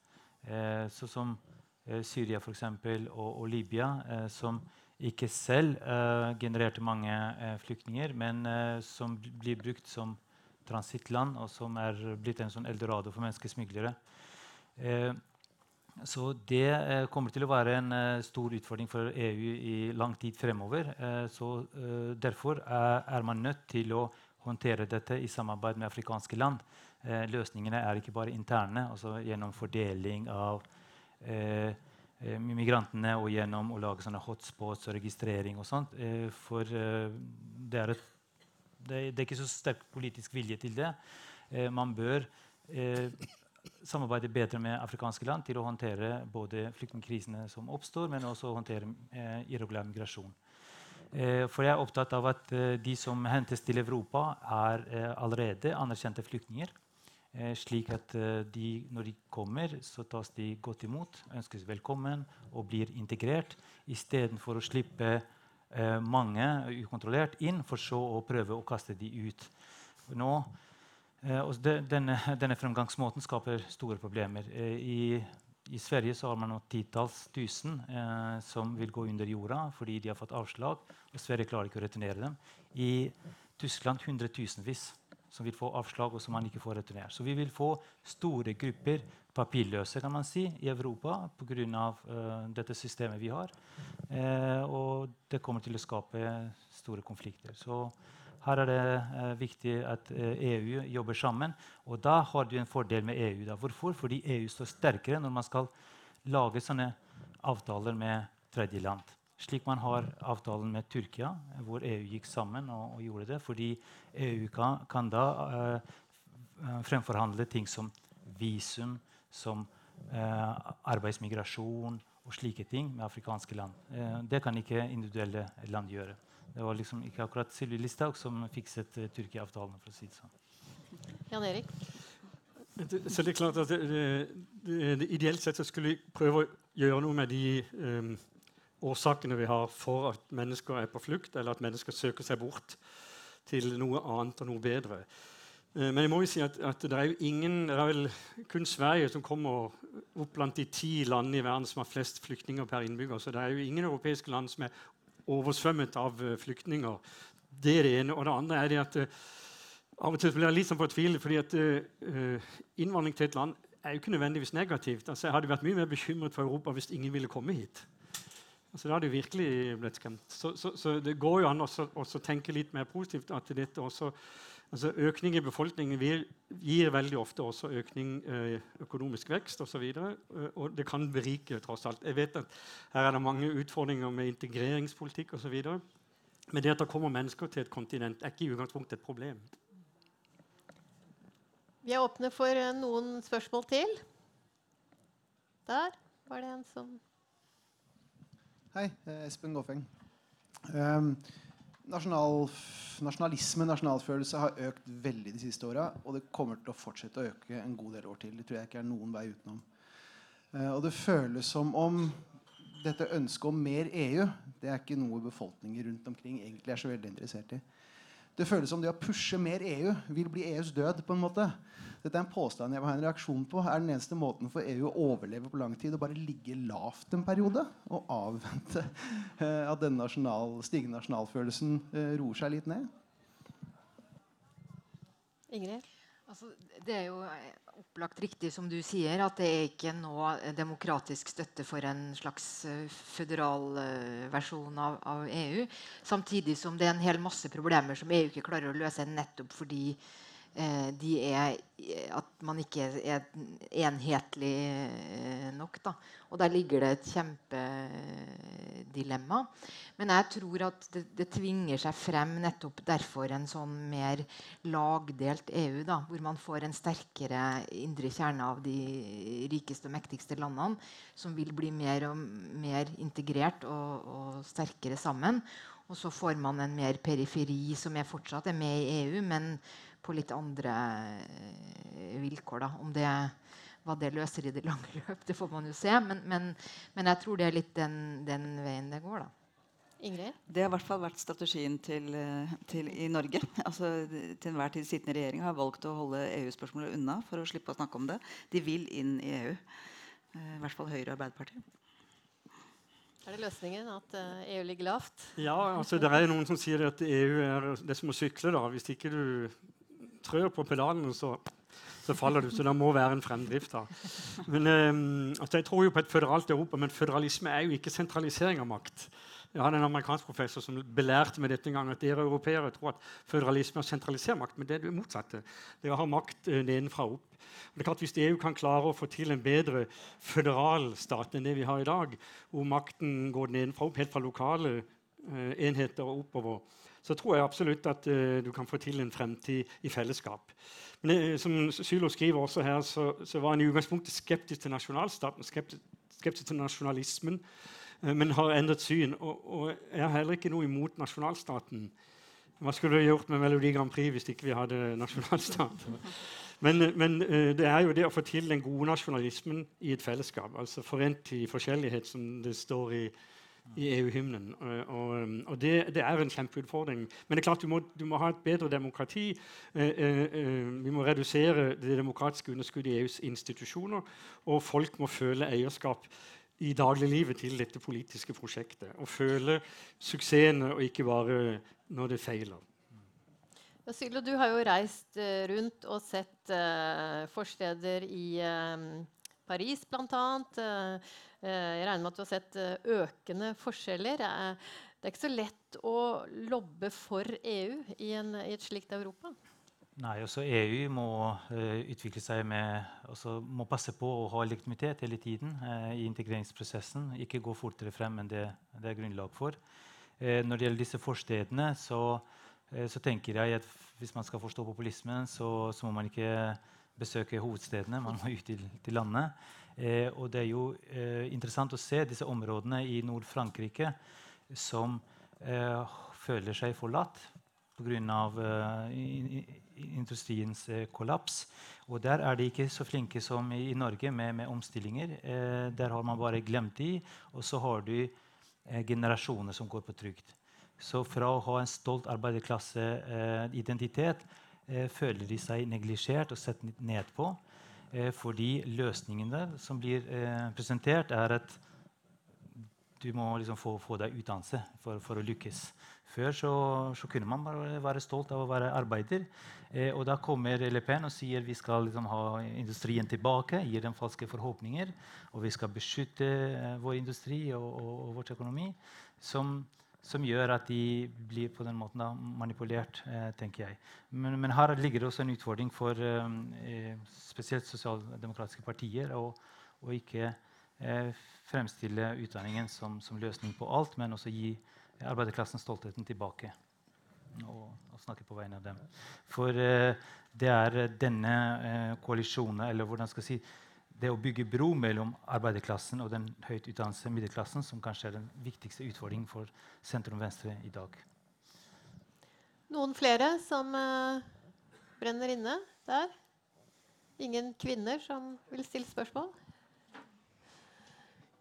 så som Syria for eksempel, og, og Libya, eh, som ikke selv eh, genererte mange flyktninger, men som blir brukt som transittland, og som er blitt en sånn eldorado for menneskesmuglere. Så det kommer til å være en stor utfordring for EU i lang tid fremover. så Derfor er man nødt til å håndtere dette i samarbeid med afrikanske land. løsningene er ikke bare interne, altså gjennom fordeling av eh, eh migrantene og gjennom å lage sånne hotspots og registrering. og sånt. Eh, for eh, det er, et, det, er ikke så sterk politisk vilje til det. Eh, man bør eh, samarbeide bedre med afrikanske land til å håndtere både flyktningkrisene som oppstår, men også håndtere irregulær migrasjon. For jeg er opptatt av at de som hentes til Europa, er allerede anerkjente flyktninger. Eh, slik at eh, de, når de kommer, så tas de godt imot, ønskes velkommen og blir integrert, istedenfor å slippe eh, mange ukontrollert inn, for så å prøve å kaste de ut. Nå, de, denne, denne, fremgangsmåten skaper store problemer. I, i Sverige har man noen titalls tusen som vil gå under jorda fordi de har fått avslag. og Sverige klarer ikke å returnere dem. I Tyskland hundretusenvis som vil få avslag, og som man ikke får returnert. Så vi vil få store grupper papirløse kan man si, i Europa pga. Uh, eh, dette systemet vi har. Uh, og det kommer til å skape store konflikter. Så her er det uh, viktig at EU jobber sammen. Og da har du en fordel med EU. Da. Hvorfor? Fordi EU står sterkere når man skal lage sånne avtaler med tredjeland. Slik man har avtalen med Tyrkia, hvor EU gikk sammen og, og gjorde det. Fordi EU kan, kan da uh, fremforhandle ting som visum, som eh, arbeidsmigrasjon og slike ting med afrikanske land. Eh, det kan ikke individuelle land gjøre. Det var liksom ikke akkurat Sylvi Listhaug som fikset uh, Tyrkia-avtalen. for å si det sånn. Jan Erik? Så det er klart at det, det, det, Ideelt sett så skulle vi prøve å gjøre noe med de um, årsakene vi har for at mennesker er på flukt, eller at mennesker søker seg bort til noe annet og noe bedre. Uh, men jeg må jo si at, at, det er jo ingen, det er vel kun Sverige som kommer opp blant de ti landene i verden som har flest flyktninger per innbygger. Så det er jo ingen europeiske land som er oversvømmet av uh, flyktninger. Det er det ene. Og det andre er det at uh, av og til blir jeg litt sånn fortvilet, fordi at uh, innvandring til et land er jo ikke nødvendigvis negativt. Altså, jeg hadde vært mye mer bekymret for Europa hvis ingen ville komme hit. Altså, da hadde jeg virkelig blitt skremt. Så, så, så, det går jo an å tenke litt mer positivt. at dette også, altså Økning i befolkningen gir, gir veldig ofte også økning eh, økonomisk vekst osv. Og, så og det kan berike, tross alt. Jeg vet at Her er det mange utfordringer med integreringspolitikk osv. Men det at det kommer mennesker til et kontinent, er ikke i utgangspunktet et problem. Vi er åpne for eh, noen spørsmål til. Der var det en som Hei, eh, Espen Goffeng. Um, nasjonal, nasjonalisme, nasjonalfølelse, har økt veldig de siste åra. Og det kommer til å fortsette å øke en god del år til. Det tror jeg ikke er noen vei utenom. Uh, og det føles som om dette ønsket om mer EU det er ikke noe befolkningen rundt omkring egentlig er så veldig interessert i. Det føles som det å pushe mer EU vil bli EUs død. på en måte. Dette er en påstand jeg vil ha en reaksjon på. Er den eneste måten for EU å overleve på lang tid å bare ligge lavt en periode og avvente uh, at den nasjonal, stigende nasjonalfølelsen uh, roer seg litt ned? Ingrid? Altså, det er jo opplagt riktig som du sier, at det er ikke nå demokratisk støtte for en slags uh, føderal uh, versjon av, av, EU. Samtidig som det er en hel masse problemer som EU ikke klarer å løse nettopp fordi de er at man ikke er enhetlig nok. Da. Og der ligger det et kjempedilemma. Men jeg tror at det, det, tvinger seg frem nettopp derfor en sånn mer lagdelt EU. Da, hvor man får en sterkere indre kjerne av de rikeste og mektigste landene, som vil bli mer og mer integrert og, og sterkere sammen. Og så får man en mer periferi som er fortsatt er med i EU, men på litt andre eh, vilkår. Da. Om det, hva det løser i det lange løp, det får man jo se. Men, men, men jeg tror det er litt den, den veien det går. da. Ingrid? Det har i hvert fall vært strategien til, eh, til i Norge. <laughs> Altså, til enhver tid sittende regjering har valgt å holde EU-spørsmålet unna for å slippe å snakke om det. De vil inn i EU. Eh, I hvert fall Høyre og Arbeiderpartiet. Er det løsningen at EU ligger lavt? Ja, altså det er noen som sier at EU er det som å sykle. da. Hvis ikke du trør på pedalene, så, så, faller du. Så det må være en fremdrift. da. Men um, altså, Jeg tror jo på et føderalt Europa, men føderalisme er jo ikke sentralisering av makt. Jeg hadde en amerikansk professor som belærte meg dette en gang, at dere europeere tror at føderalisme er å sentralisere makt. Men det er det motsatte. Det er å ha makt uh, nedenfra og opp. Det er klart Hvis EU kan klare å få til en bedre føderal stat enn det vi har i dag, hvor makten går nedenfra og opp, helt fra lokale eh, enheter og oppover, så tror jeg absolutt at uh, du kan få til en fremtid i fellesskap. Men uh, som Sylo skriver også her, så, så, var han i utgangspunktet skeptisk til nasjonalstaten, skeptisk, skeptisk til nasjonalismen, uh, men har endret syn. Og, og, jeg har heller ikke noe imot nasjonalstaten. Hva skulle vi gjort med Melodi Grand Prix hvis ikke vi hadde <laughs> nasjonalstat? Men, men det er jo det å få til den gode nasjonalismen i et fellesskap. altså Forent i forskjellighet, som det står i i EU-hymnen. Og, og, og det, det, er en kjempeutfordring. Men det er klart du må, du må ha et bedre demokrati. Eh, eh, eh vi må redusere det demokratiske underskuddet i EUs institusjoner. Og folk må føle eierskap i dagliglivet til dette politiske prosjektet. Og føle suksessene, og ikke bare når det feiler. Sylo, du har jo reist rundt og sett forsteder i Paris bl.a. Uh, Eh, jeg regner med at du har sett eh, økende forskjeller. Eh, det er ikke så lett å lobbe for EU i, en, i et slikt Europa? Nei, også EU må uh, utvikle seg med også må passe på å ha legitimitet hele tiden uh, i integreringsprosessen. Ikke gå fortere frem enn det, det er grunnlag for. Uh, når det gjelder disse forstedene, så, så, tenker jeg at hvis man skal forstå populismen, så, så må man ikke besøke hovedstedene. Man må ut til, landet. Eh, og det er jo eh, interessant å se disse områdene i Nord-Frankrike som eh, føler seg forlatt pga. Uh, industriens uh, kollaps. Og der er de ikke så flinke som i, Norge med, med omstillinger. Uh, der har man bare glemt de, og så har du uh, generasjoner som går på trygd. Så fra å ha en stolt arbeiderklasseidentitet føler de seg neglisjert og sett ned på. fordi løsningene som blir presentert, er at du må liksom få, få deg utdannelse for, for, å lykkes. Før så, så, kunne man bare være stolt av å være arbeider. Eh, og da kommer Le Pen og sier vi skal liksom ha industrien tilbake, gir dem falske forhåpninger, og vi skal beskytte eh, vår industri og, og, og vår økonomi, som, som, gjør at de blir på den måten da, manipulert, eh, tenker jeg. Men, men, her ligger det også en utfordring for eh, spesielt sosialdemokratiske partier å ikke eh, fremstille utdanningen som, som, løsning på alt, men også gi arbeiderklassen stoltheten tilbake. Og, og snakke på vegne av dem. For eh, det er denne eh, koalisjonen, eller hvordan skal jeg si, det å bygge bro mellom arbeiderklassen og den høyt utdannede middelklassen som kanskje er den viktigste utfordringen for sentrum-venstre i dag. Noen flere som uh, brenner inne der? Ingen kvinner som vil stille spørsmål?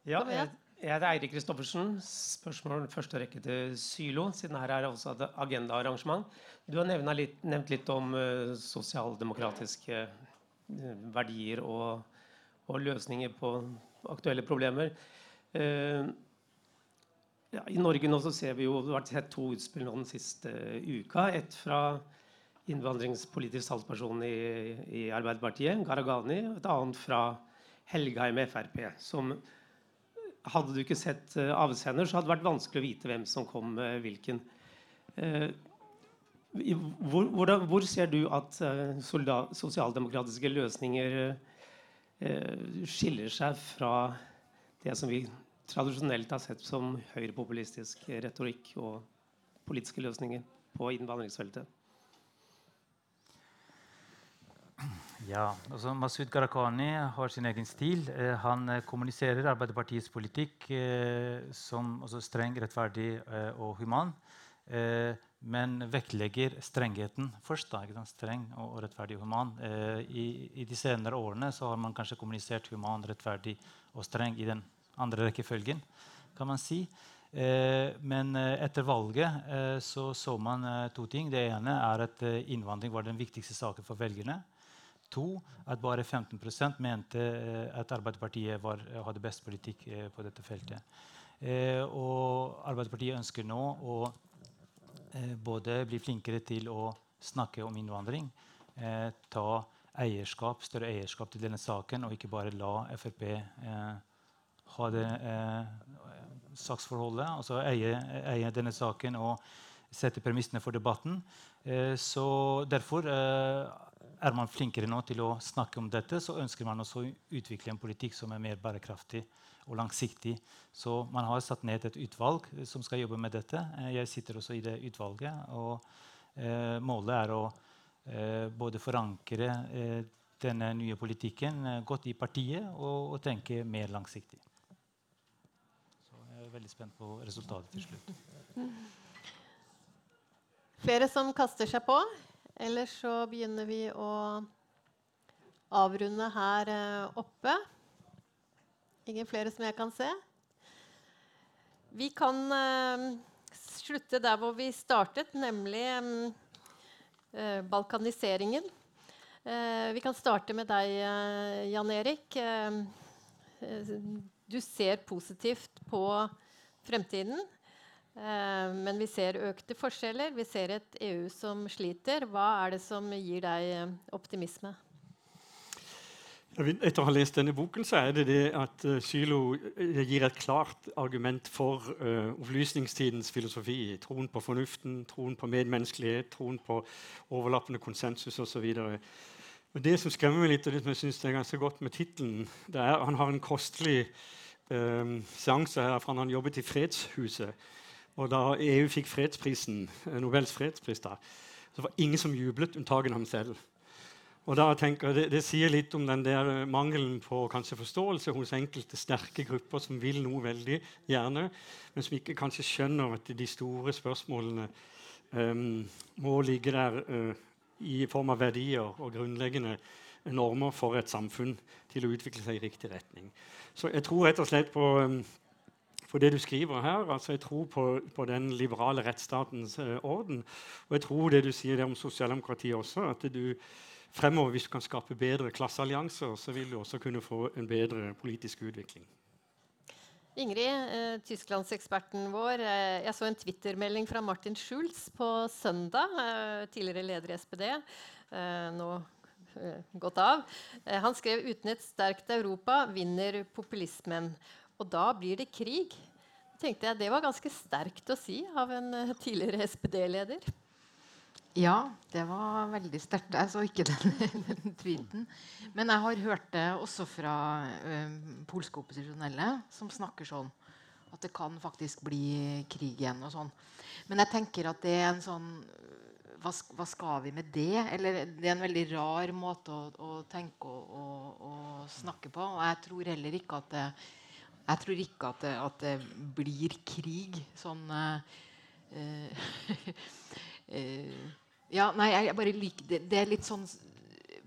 Ja, jeg, jeg heter Eirik Kristoffersen. Spørsmål første rekke til Sylo, siden her er også et agendaarrangement. Du har nevnt litt, nevnt litt om uh, sosialdemokratiske uh, verdier og, og, løsninger på aktuelle problemer. Uh, ja, I Norge nå så ser vi jo, det har vært sett to utspill nå den siste uka. Et fra innvandringspolitisk talsperson i, i Arbeiderpartiet, Gharahkhani, et annet fra Helgheim Frp, som hadde du ikke sett uh, avsender, så hadde det vært vanskelig å vite hvem som kom med hvilken. Uh, hvor, hvor, hvor, ser du at sosialdemokratiske løsninger skiller seg fra det som vi tradisjonelt har sett som høyrepopulistisk retorikk og politiske løsninger på innvandringsfeltet? Ja, altså Masud Gharahkhani har sin egen stil. Eh, han eh, kommuniserer Arbeiderpartiets politikk eh, som streng, rettferdig eh, og human. Eh, men vektlegger strengheten først. da, ikke sant? Streng og, rettferdig og human. Eh, i, I, de senere årene så har man kanskje kommunisert human, rettferdig og streng i den andre rekkefølgen. kan man si. men etter valget så, så man to ting. Det ene er at innvandring var den viktigste saken for velgerne. To, at bare 15% mente eh, at Arbeiderpartiet var, eh, hadde best politikk eh, på dette feltet. og Arbeiderpartiet ønsker nå å både bli flinkere til å snakke om innvandring, ta eierskap, større eierskap til denne saken, og ikke bare la Frp ha det saksforholdet, altså eie, eie, denne saken og sette premissene for debatten. så Derfor er man flinkere nå til å snakke om dette, så ønsker man også å utvikle en politikk som er mer bærekraftig og langsiktig. Så man har satt ned et utvalg som skal jobbe med dette. Eh, jeg sitter også i det utvalget. og eh, Målet er å eh, både forankre eh, denne nye politikken eh, godt i partiet og, og, tenke mer langsiktig. Så jeg er veldig spent på resultatet til slutt. Flere som kaster seg på? Ellers så begynner vi å avrunde her eh, oppe. Ingen flere som jeg kan se. Vi kan uh, slutte der hvor vi startet, nemlig um, uh, balkaniseringen. Uh, vi kan starte med deg, Jan Erik. du ser positivt på fremtiden. Eh, men vi ser økte forskjeller. Vi ser et EU som sliter. Hva er det som gir deg eh, optimisme? Etter å ha lest denne boken så er det det at uh, Sylo gir et klart argument for uh, opplysningstidens filosofi. Troen på fornuften, troen på medmenneskelighet, troen på overlappende konsensus osv. Det som skremmer meg litt, og det som jeg synes er ganske godt med tittelen, er Han har en kostelig um, seanse her for han jobbet i Fredshuset og da EU fikk fredsprisen, eh, Nobels fredspris, da, så var det ingen som jublet, unntagen ham selv. Og da tenker jeg, det, det, sier litt om den der mangelen på kanskje forståelse hos enkelte sterke grupper som vil noe veldig gjerne, men som ikke kanskje skjønner at de store spørsmålene um, må ligge der uh, i form av verdier og grunnleggende normer for et samfunn til å utvikle seg i riktig retning. Så jeg tror rett og slett på um, på det du skriver her. altså Jeg tror på, på den liberale rettsstatens uh, orden. Og jeg tror det du sier om sosialdemokratiet også, at du fremover, hvis du kan skape bedre klasseallianser, så vil du også kunne få en bedre politisk utvikling. Ingrid, eh, tysklandseksperten vår. Eh, jeg så en twittermelding fra Martin Schulz på søndag. Eh, tidligere leder i SPD. Eh, nå eh, gått av. Eh, han skrev uten et sterkt Europa vinner populismen. Og da blir det krig. tenkte jeg Det var ganske sterkt å si av en tidligere SPD-leder. Ja, det var veldig sterkt. Jeg så ikke <laughs> den, den, tweeten. Men jeg har hørt det også fra uh, polske opposisjonelle som snakker sånn at det kan faktisk bli krig igjen. og sånn. Men jeg tenker at det er en sånn hva, hva, skal vi med det? Eller det er en veldig rar måte å, å tenke og, og, og, snakke på. Og jeg tror heller ikke at det jeg tror ikke at det, at det blir krig sånn uh, uh, <laughs> Ja, nei, jeg bare liker det. Det er litt sånn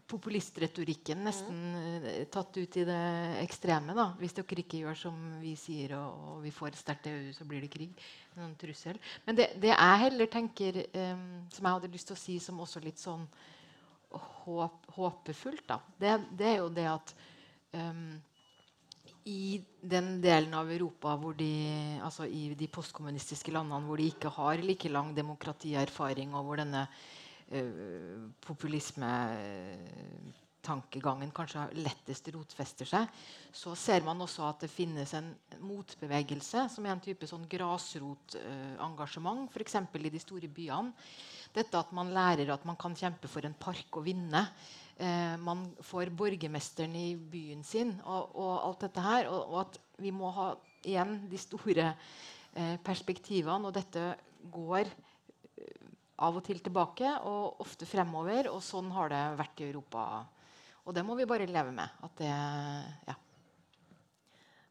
populistretorikken nesten mm. tatt ut i det ekstreme. da. Hvis dere ikke gjør som vi sier, og, og vi får sterkt EU, så blir det krig. Noen trussel. Men det, det jeg heller tenker, um, som jeg hadde lyst til å si som også litt sånn håp, håpefullt, da, det, det, er jo det at um, i den delen av Europa de, altså i de postkommunistiske landene hvor de ikke har like lang demokratierfaring, og hvor denne uh, populismetankegangen kanskje lettest rotfester seg, så ser man også at det finnes en motbevegelse som er en type sånn grasrotengasjement, uh, f.eks. i de store byene. Dette at man lærer at man kan kjempe for en park og vinne eh, man får borgermesteren i byen sin og, og alt dette her. Og, og, at vi må ha igjen de store eh, perspektivene. Og dette går eh, av og til tilbake og ofte fremover. Og sånn har det vært i Europa. Og det må vi bare leve med. At det, ja.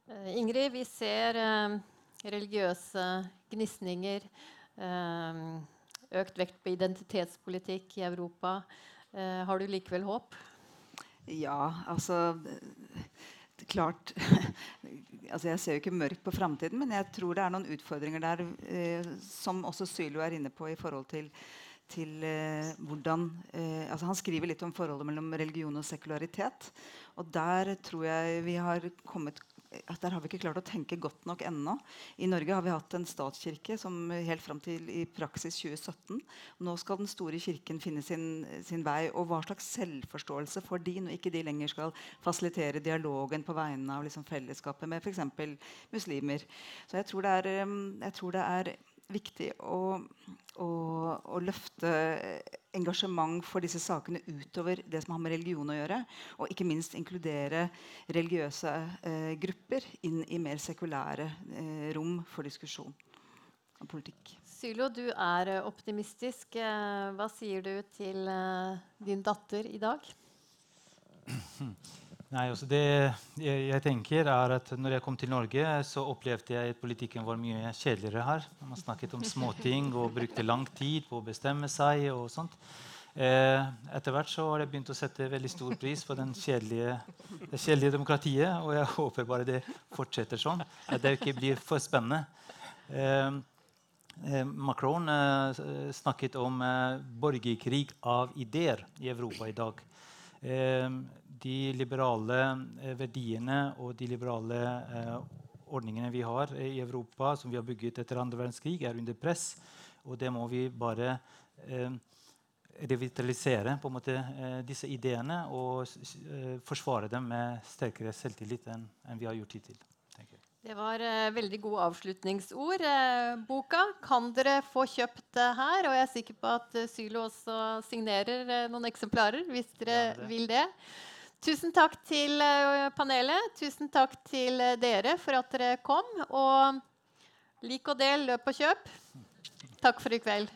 Eh, Ingrid, vi ser eh, religiøse gnisninger. Eh, økt vekt på identitetspolitikk i Europa. Eh, har du likevel håp? Ja, altså Klart <laughs> altså Jeg ser jo ikke mørkt på framtiden, men jeg tror det er noen utfordringer der eh, som også Sylo er inne på i forhold til, til eh, hvordan eh, altså Han skriver litt om forholdet mellom religion og sekularitet. Og der tror jeg vi har kommet der har vi ikke klart å tenke godt nok ennå. I Norge har vi hatt en statskirke som helt fram til i praksis 2017. Nå skal den store kirken finne sin, sin vei. Og hva slags selvforståelse får de når ikke de lenger skal fasilitere dialogen på vegne av liksom fellesskapet med f.eks. muslimer. Så jeg tror det er, jeg tror det er viktig å, å, å, løfte engasjement for disse sakene utover det som har med religion å gjøre. Og ikke minst inkludere religiøse eh, grupper inn i mer sekulære eh, rom for diskusjon og politikk. Sylo, du er optimistisk. Eh, hva sier du til eh, din datter i dag? <clears throat> <clears throat> Nei, altså det jeg, jeg, tenker er at når jeg kom til Norge, så opplevde jeg at politikken var mye kjedeligere her. Man snakket om småting og brukte lang tid på å bestemme seg. og sånt. Eh, etter hvert så har jeg begynt å sette veldig stor pris på kjedelige, det kjedelige demokratiet. Og jeg håper bare det fortsetter sånn. At det ikke blir for spennende. Eh, eh Macron eh, snakket om eh, borgerkrig av ideer i Europa i dag. Eh, de liberale eh, verdiene og de liberale eh, ordningene vi har i Europa, som vi har bygget etter andre verdenskrig, er under press. Og det må vi bare eh, revitalisere på en måte, eh, disse ideene og eh, forsvare dem med sterkere selvtillit enn, vi har gjort hittil. Det var eh, veldig gode avslutningsord. Eh, boka kan dere få kjøpt eh, her. Og jeg er sikker på at Sylo også signerer noen eksemplarer hvis dere ja, det. vil det. Tusen takk til eh, panelet. Tusen takk til eh, dere for at dere kom. Og lik og del, løp og kjøp. Takk for i kveld.